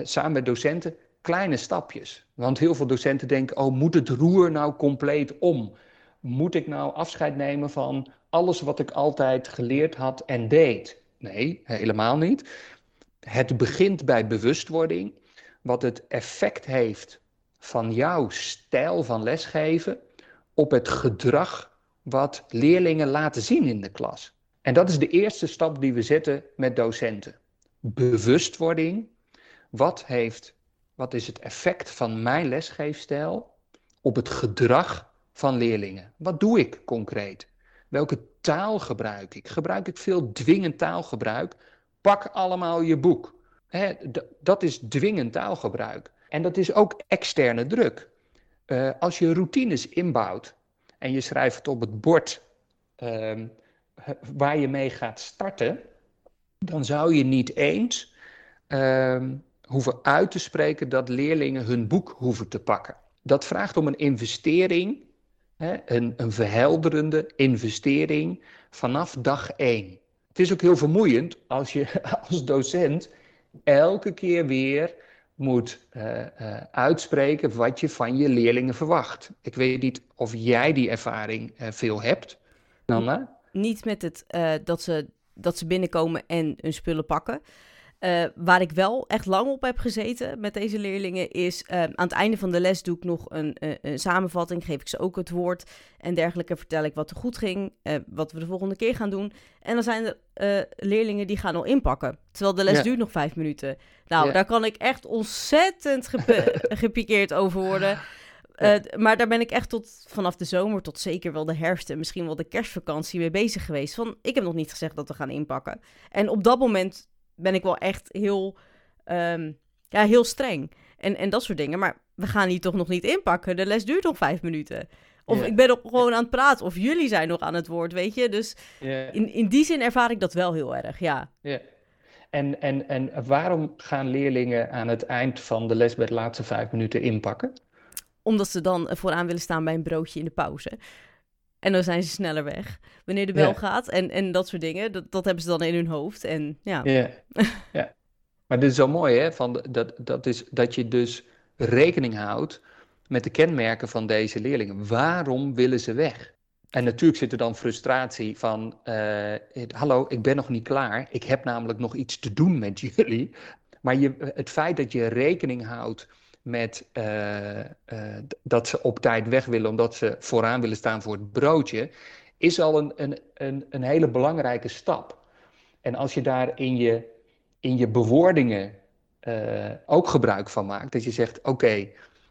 [SPEAKER 2] samen met docenten kleine stapjes. Want heel veel docenten denken: oh, moet het roer nou compleet om? Moet ik nou afscheid nemen van alles wat ik altijd geleerd had en deed? Nee, helemaal niet. Het begint bij bewustwording, wat het effect heeft van jouw stijl van lesgeven op het gedrag wat leerlingen laten zien in de klas. En dat is de eerste stap die we zetten met docenten. Bewustwording. Wat, heeft, wat is het effect van mijn lesgeefstijl op het gedrag van leerlingen? Wat doe ik concreet? Welke taal gebruik ik? Gebruik ik veel dwingend taalgebruik? Pak allemaal je boek. dat is dwingend taalgebruik. En dat is ook externe druk. Uh, als je routines inbouwt, en je schrijft het op het bord uh, waar je mee gaat starten, dan zou je niet eens uh, hoeven uit te spreken dat leerlingen hun boek hoeven te pakken. Dat vraagt om een investering, hè, een, een verhelderende investering vanaf dag één. Het is ook heel vermoeiend als je als docent elke keer weer moet uh, uh, uitspreken wat je van je leerlingen verwacht. Ik weet niet of jij die ervaring uh, veel hebt, Nanda?
[SPEAKER 1] Niet met het dat, ze, dat ze binnenkomen en hun spullen pakken. Uh, waar ik wel echt lang op heb gezeten met deze leerlingen is uh, aan het einde van de les doe ik nog een, een, een, samenvatting, geef ik ze ook het woord en dergelijke, vertel ik wat er goed ging, uh, wat we de volgende keer gaan doen. En dan zijn er leerlingen die gaan al inpakken, terwijl de les ja. duurt nog vijf minuten. Nou, ja. daar kan ik echt ontzettend gep gepikeerd over worden. Maar daar ben ik echt tot vanaf de zomer tot zeker wel de herfst en misschien wel de kerstvakantie mee bezig geweest. Van, ik heb nog niet gezegd dat we gaan inpakken. En op dat moment ben ik wel echt heel, um, ja, heel streng. En, en dat soort dingen. Maar we gaan hier toch nog niet inpakken. De les duurt nog vijf minuten. Of ik ben nog gewoon aan het praten. Of jullie zijn nog aan het woord, weet je. Dus in, in die zin ervaar ik dat wel heel erg, ja.
[SPEAKER 2] Ja. En, en, en waarom gaan leerlingen aan het eind van de les bij de laatste vijf minuten inpakken?
[SPEAKER 1] Omdat ze dan vooraan willen staan bij een broodje in de pauze. En dan zijn ze sneller weg wanneer de bel gaat. En, en dat soort dingen. Dat, dat hebben ze dan in hun hoofd. En ja.
[SPEAKER 2] ja. ja. Maar dit is zo mooi, hè? Van dat, dat, is, dat je dus rekening houdt met de kenmerken van deze leerlingen. Waarom willen ze weg? En natuurlijk zit er dan frustratie van, uh, hallo, ik ben nog niet klaar. Ik heb namelijk nog iets te doen met jullie. Maar je, het feit dat je rekening houdt met uh, uh, dat ze op tijd weg willen omdat ze vooraan willen staan voor het broodje, is al een, een, een, een hele belangrijke stap. En als je daar in je, in je bewoordingen ook gebruik van maakt, dat je zegt, oké,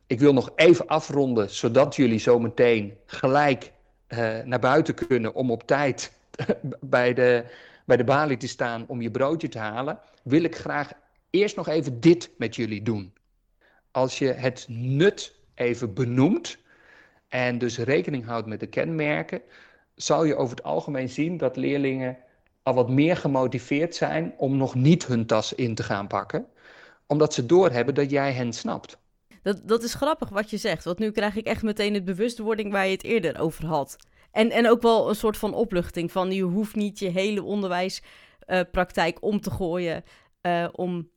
[SPEAKER 2] ik wil nog even afronden, zodat jullie zometeen gelijk uh, naar buiten kunnen om op tijd bij de, bij de balie te staan om je broodje te halen, wil ik graag eerst nog even dit met jullie doen. Als je het nut even benoemt en dus rekening houdt met de kenmerken, zal je over het algemeen zien dat leerlingen al wat meer gemotiveerd zijn om nog niet hun tas in te gaan pakken, omdat ze doorhebben dat jij hen snapt.
[SPEAKER 1] Dat, dat is grappig wat je zegt, want nu krijg ik echt meteen het bewustwording waar je het eerder over had. En, en ook wel een soort van opluchting van je hoeft niet je hele onderwijspraktijk om te gooien uh, om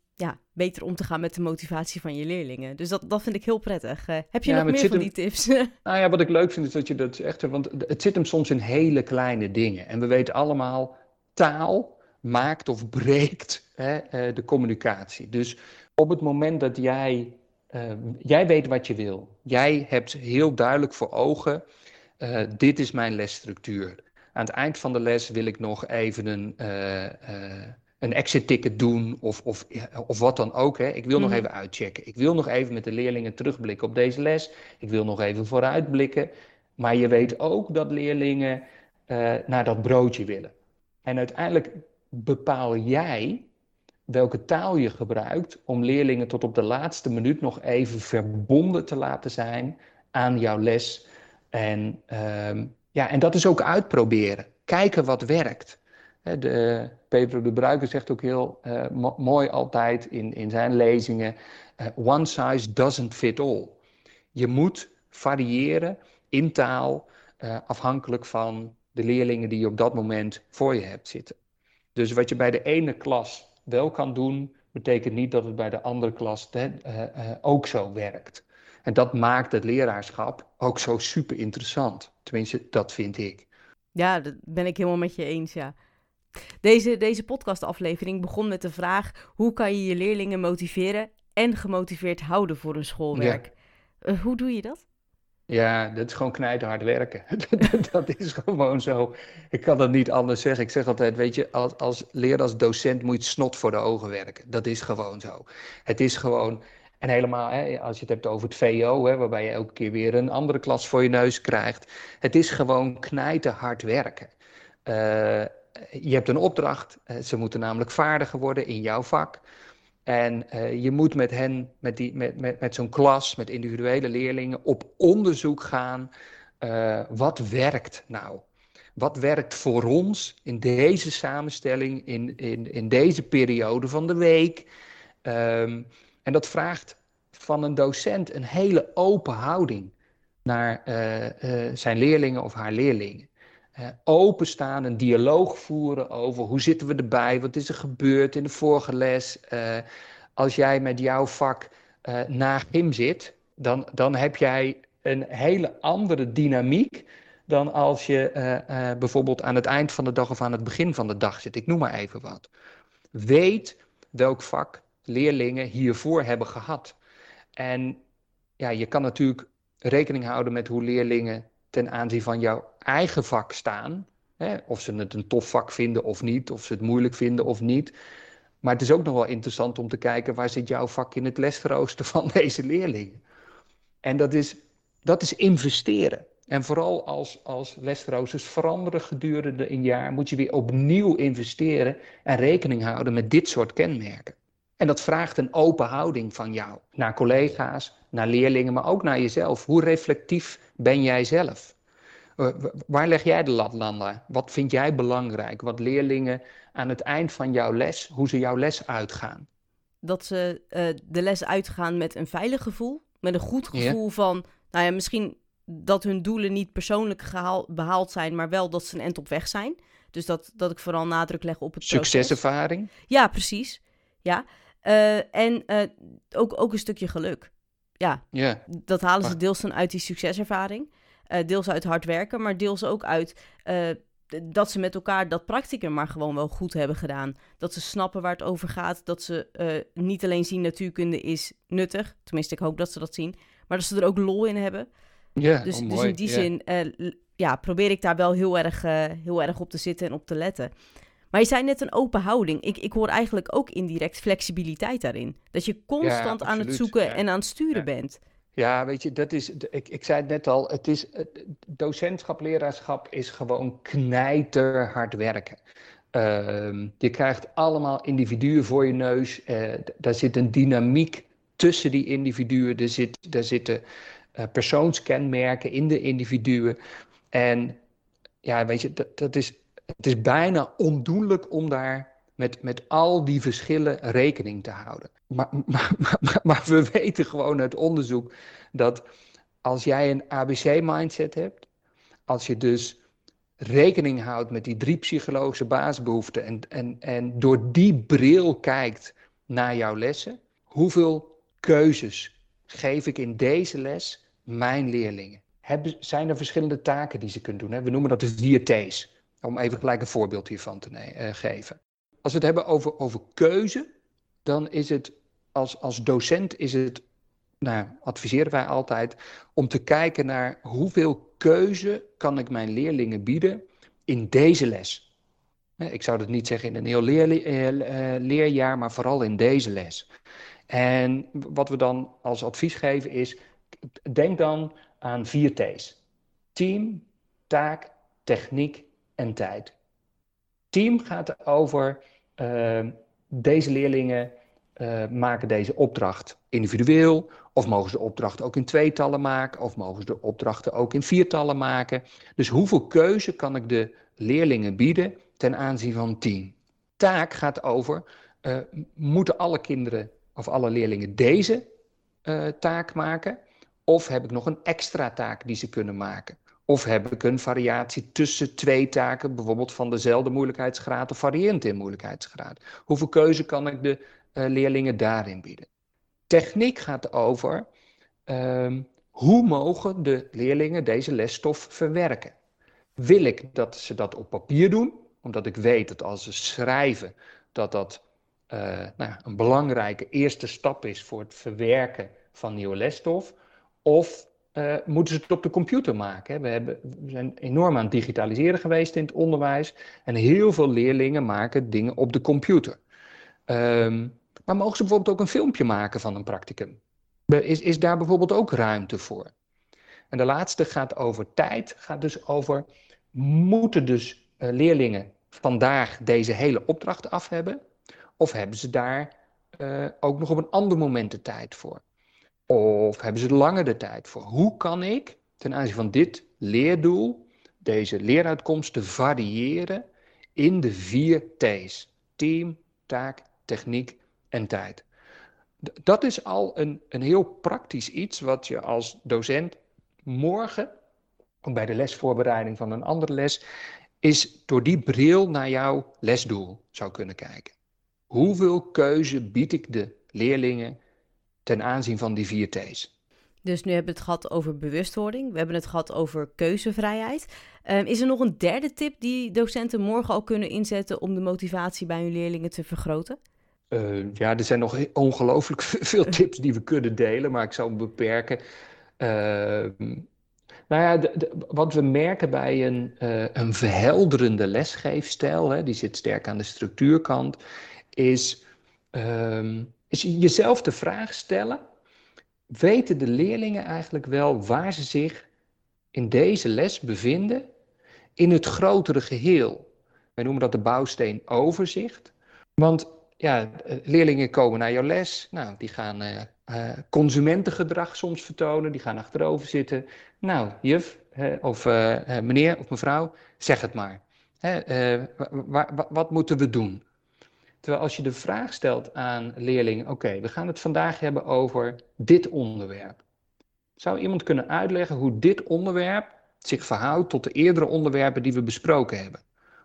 [SPEAKER 1] beter om te gaan met de motivatie van je leerlingen. Dus dat, dat vind ik heel prettig. Uh, heb je nog meer van die tips?
[SPEAKER 2] nou ja, wat ik leuk vind is dat je dat echt... Want het zit hem soms in hele kleine dingen. En we weten allemaal, taal maakt of breekt hè, de communicatie. Dus op het moment dat jij uh, jij weet wat je wil. Jij hebt heel duidelijk voor ogen, uh, dit is mijn lesstructuur. Aan het eind van de les wil ik nog even een, een exit ticket doen of, of, of wat dan ook. Hè. Ik wil mm. nog even uitchecken. Ik wil nog even met de leerlingen terugblikken op deze les. Ik wil nog even vooruitblikken. Maar je weet ook dat leerlingen naar dat broodje willen. En uiteindelijk bepaal jij welke taal je gebruikt om leerlingen tot op de laatste minuut nog even verbonden te laten zijn aan jouw les. En, uh, ja, en dat is ook uitproberen. Kijken wat werkt. De, Pedro de Bruiker zegt ook heel mo mooi altijd in, in zijn lezingen: uh, One size doesn't fit all. Je moet variëren in taal, uh, afhankelijk van de leerlingen die je op dat moment voor je hebt zitten. Dus wat je bij de ene klas wel kan doen, betekent niet dat het bij de andere klas ook zo werkt. En dat maakt het leraarschap ook zo super interessant. Tenminste, dat vind ik.
[SPEAKER 1] Ja, dat ben ik helemaal met je eens, ja. Deze, deze podcastaflevering begon met de vraag: hoe kan je je leerlingen motiveren en gemotiveerd houden voor een schoolwerk? Ja. Uh, hoe doe je dat?
[SPEAKER 2] Ja, dat is gewoon knijten hard werken. dat is gewoon zo. Ik kan dat niet anders zeggen. Ik zeg altijd, weet je, als, als leraar, als docent moet je snot voor de ogen werken. Dat is gewoon zo. Het is gewoon, en helemaal hè, als je het hebt over het VO, hè, waarbij je elke keer weer een andere klas voor je neus krijgt. Het is gewoon knijten hard werken. Uh, je hebt een opdracht, eh, ze moeten namelijk vaardiger worden in jouw vak. En uh, je moet met hen, met, die, met, met, met zo'n klas, met individuele leerlingen, op onderzoek gaan. Wat werkt nou? Wat werkt voor ons in deze samenstelling, in, in, in deze periode van de week? Um, en dat vraagt van een docent een hele open houding naar zijn leerlingen of haar leerlingen. Openstaan, een dialoog voeren over hoe zitten we erbij, wat is er gebeurd in de vorige les. Uh, als jij met jouw vak uh, na gym zit, dan, dan heb jij een hele andere dynamiek dan als je bijvoorbeeld aan het eind van de dag of aan het begin van de dag zit. Ik noem maar even wat. Weet welk vak leerlingen hiervoor hebben gehad. En ja, je kan natuurlijk rekening houden met hoe leerlingen ten aanzien van jouw eigen vak staan. Hè, of ze het een tof vak vinden of niet, of ze het moeilijk vinden of niet. Maar het is ook nog wel interessant om te kijken waar zit jouw vak in het lesrooster van deze leerlingen. En dat is, dat is investeren. En vooral als, als lesroosters veranderen gedurende een jaar, moet je weer opnieuw investeren en rekening houden met dit soort kenmerken. En dat vraagt een open houding van jou naar collega's, naar leerlingen, maar ook naar jezelf. Hoe reflectief ben jij zelf? Eh, waar leg jij de lat, Landa? Wat vind jij belangrijk? Wat leerlingen aan het eind van jouw les, hoe ze jouw les uitgaan?
[SPEAKER 1] Dat ze uh, de les uitgaan met een veilig gevoel, met een goed gevoel van, nou ja, misschien dat hun doelen niet persoonlijk gehaal, behaald zijn, maar wel dat ze een end op weg zijn. Dus dat, dat ik vooral nadruk leg op het
[SPEAKER 2] Succeservaring?
[SPEAKER 1] Ja, precies. Ja. Uh, en uh, ook, ook een stukje geluk. Ja, yeah. dat halen ze deels dan uit die succeservaring. Uh, deels uit hard werken, maar deels ook uit dat ze met elkaar dat practicum maar gewoon wel goed hebben gedaan. Dat ze snappen waar het over gaat. Dat ze niet alleen zien natuurkunde is nuttig. Tenminste, ik hoop dat ze dat zien. Maar dat ze er ook lol in hebben.
[SPEAKER 2] Ja,
[SPEAKER 1] dus,
[SPEAKER 2] oh,
[SPEAKER 1] dus in die zin ja, probeer ik daar wel heel erg, heel erg op te zitten en op te letten. Maar je zei net een open houding. Ik, ik hoor eigenlijk ook indirect flexibiliteit daarin. Dat je constant aan het zoeken en aan het sturen bent.
[SPEAKER 2] Ja, weet je, dat is, ik, ik zei het net al, het is, docentschap, leraarschap is gewoon knijterhard werken. Uh, je krijgt allemaal individuen voor je neus. Uh, daar zit een dynamiek tussen die individuen. Er, zit, er zitten uh, persoonskenmerken in de individuen. En ja, weet je, dat, dat is het is bijna ondoenlijk om daar met, met al die verschillen rekening te houden. Maar, maar, maar, we weten gewoon uit onderzoek dat als jij een ABC-mindset hebt, als je dus rekening houdt met die drie psychologische basisbehoeften en, en, en door die bril kijkt naar jouw lessen, hoeveel keuzes geef ik in deze les mijn leerlingen? Zijn er verschillende taken die ze kunnen doen? Hè? We noemen dat vier T's. Om even gelijk een voorbeeld hiervan te uh, geven. Als we het hebben over, over keuze, dan is het als, als docent is het, nou, adviseren wij altijd, om te kijken naar hoeveel keuze kan ik mijn leerlingen bieden in deze les. Ik zou dat niet zeggen in een heel leer, uh, leerjaar, maar vooral in deze les. En wat we dan als advies geven is, denk dan aan vier T's. Team, taak, techniek en tijd. Team gaat over uh, deze leerlingen uh, maken deze opdracht individueel, of mogen ze de opdracht ook in tweetallen maken, of mogen ze de opdrachten ook in viertallen maken. Dus hoeveel keuze kan ik de leerlingen bieden ten aanzien van team? Taak gaat over, uh, moeten alle kinderen of alle leerlingen deze taak maken, of heb ik nog een extra taak die ze kunnen maken? Of heb ik een variatie tussen twee taken, bijvoorbeeld van dezelfde moeilijkheidsgraad of variërend in moeilijkheidsgraad? Hoeveel keuze kan ik de uh, leerlingen daarin bieden? Techniek gaat over um, hoe mogen de leerlingen deze lesstof verwerken? Wil ik dat ze dat op papier doen, omdat ik weet dat als ze schrijven, dat dat uh, nou, een belangrijke eerste stap is voor het verwerken van nieuwe lesstof? Of uh, moeten ze het op de computer maken. We, hebben, we zijn enorm aan het digitaliseren geweest in het onderwijs. En heel veel leerlingen maken dingen op de computer. Um, maar mogen ze bijvoorbeeld ook een filmpje maken van een practicum? Is, is daar bijvoorbeeld ook ruimte voor? En de laatste gaat over tijd. Gaat dus over, moeten dus uh, leerlingen vandaag deze hele opdracht af hebben? Of hebben ze daar uh, ook nog op een ander moment de tijd voor? Of hebben ze langer de tijd voor? Hoe kan ik ten aanzien van dit leerdoel deze leeruitkomsten variëren in de vier T's? Team, taak, techniek en tijd. Dat is al een, een heel praktisch iets wat je als docent morgen, bij de lesvoorbereiding van een andere les, is door die bril naar jouw lesdoel zou kunnen kijken. Hoeveel keuze bied ik de leerlingen ten aanzien van die vier T's.
[SPEAKER 1] Dus nu hebben we het gehad over bewustwording. We hebben het gehad over keuzevrijheid. Um, is er nog een derde tip die docenten morgen al kunnen inzetten om de motivatie bij hun leerlingen te vergroten?
[SPEAKER 2] Uh, ja, er zijn nog ongelooflijk veel tips die we kunnen delen, maar ik zal me beperken. Uh, nou ja, de, de, wat we merken bij een, uh, een verhelderende lesgeefstijl, hè, die zit sterk aan de structuurkant, is ehm, is jezelf de vraag stellen: weten de leerlingen eigenlijk wel waar ze zich in deze les bevinden in het grotere geheel? Wij noemen dat de bouwsteen overzicht. Want ja, leerlingen komen naar jouw les. Nou, die gaan consumentengedrag soms vertonen. Die gaan achterover zitten. Nou, juf of meneer of mevrouw, zeg het maar. wat moeten we doen? Terwijl als je de vraag stelt aan leerlingen: oké, we gaan het vandaag hebben over dit onderwerp. Zou iemand kunnen uitleggen hoe dit onderwerp zich verhoudt tot de eerdere onderwerpen die we besproken hebben?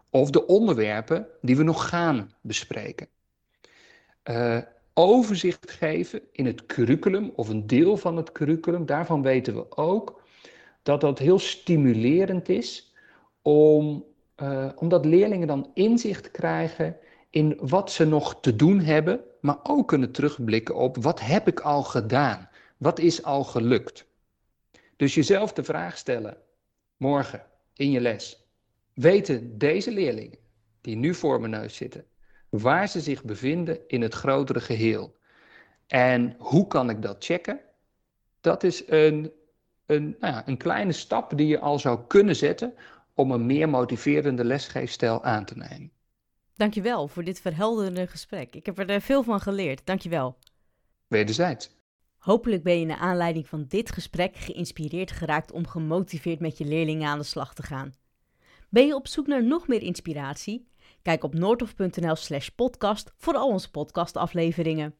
[SPEAKER 2] Of de onderwerpen die we nog gaan bespreken? Uh, overzicht geven in het curriculum of een deel van het curriculum, daarvan weten we ook dat dat heel stimulerend is om, uh, omdat leerlingen dan inzicht krijgen in wat ze nog te doen hebben, maar ook kunnen terugblikken op wat heb ik al gedaan? Wat is al gelukt? Dus jezelf de vraag stellen, morgen in je les, weten deze leerlingen die nu voor mijn neus zitten, waar ze zich bevinden in het grotere geheel? En hoe kan ik dat checken? Dat is een, een, nou ja, een kleine stap die je al zou kunnen zetten om een meer motiverende lesgeefstijl aan te nemen.
[SPEAKER 1] Dankjewel voor dit verhelderende gesprek. Ik heb er veel van geleerd. Dankjewel.
[SPEAKER 2] Wederzijds.
[SPEAKER 1] Hopelijk ben je naar aanleiding van dit gesprek geïnspireerd geraakt om gemotiveerd met je leerlingen aan de slag te gaan. Ben je op zoek naar nog meer inspiratie? Kijk op noordhof.nl/slash podcast voor al onze podcastafleveringen.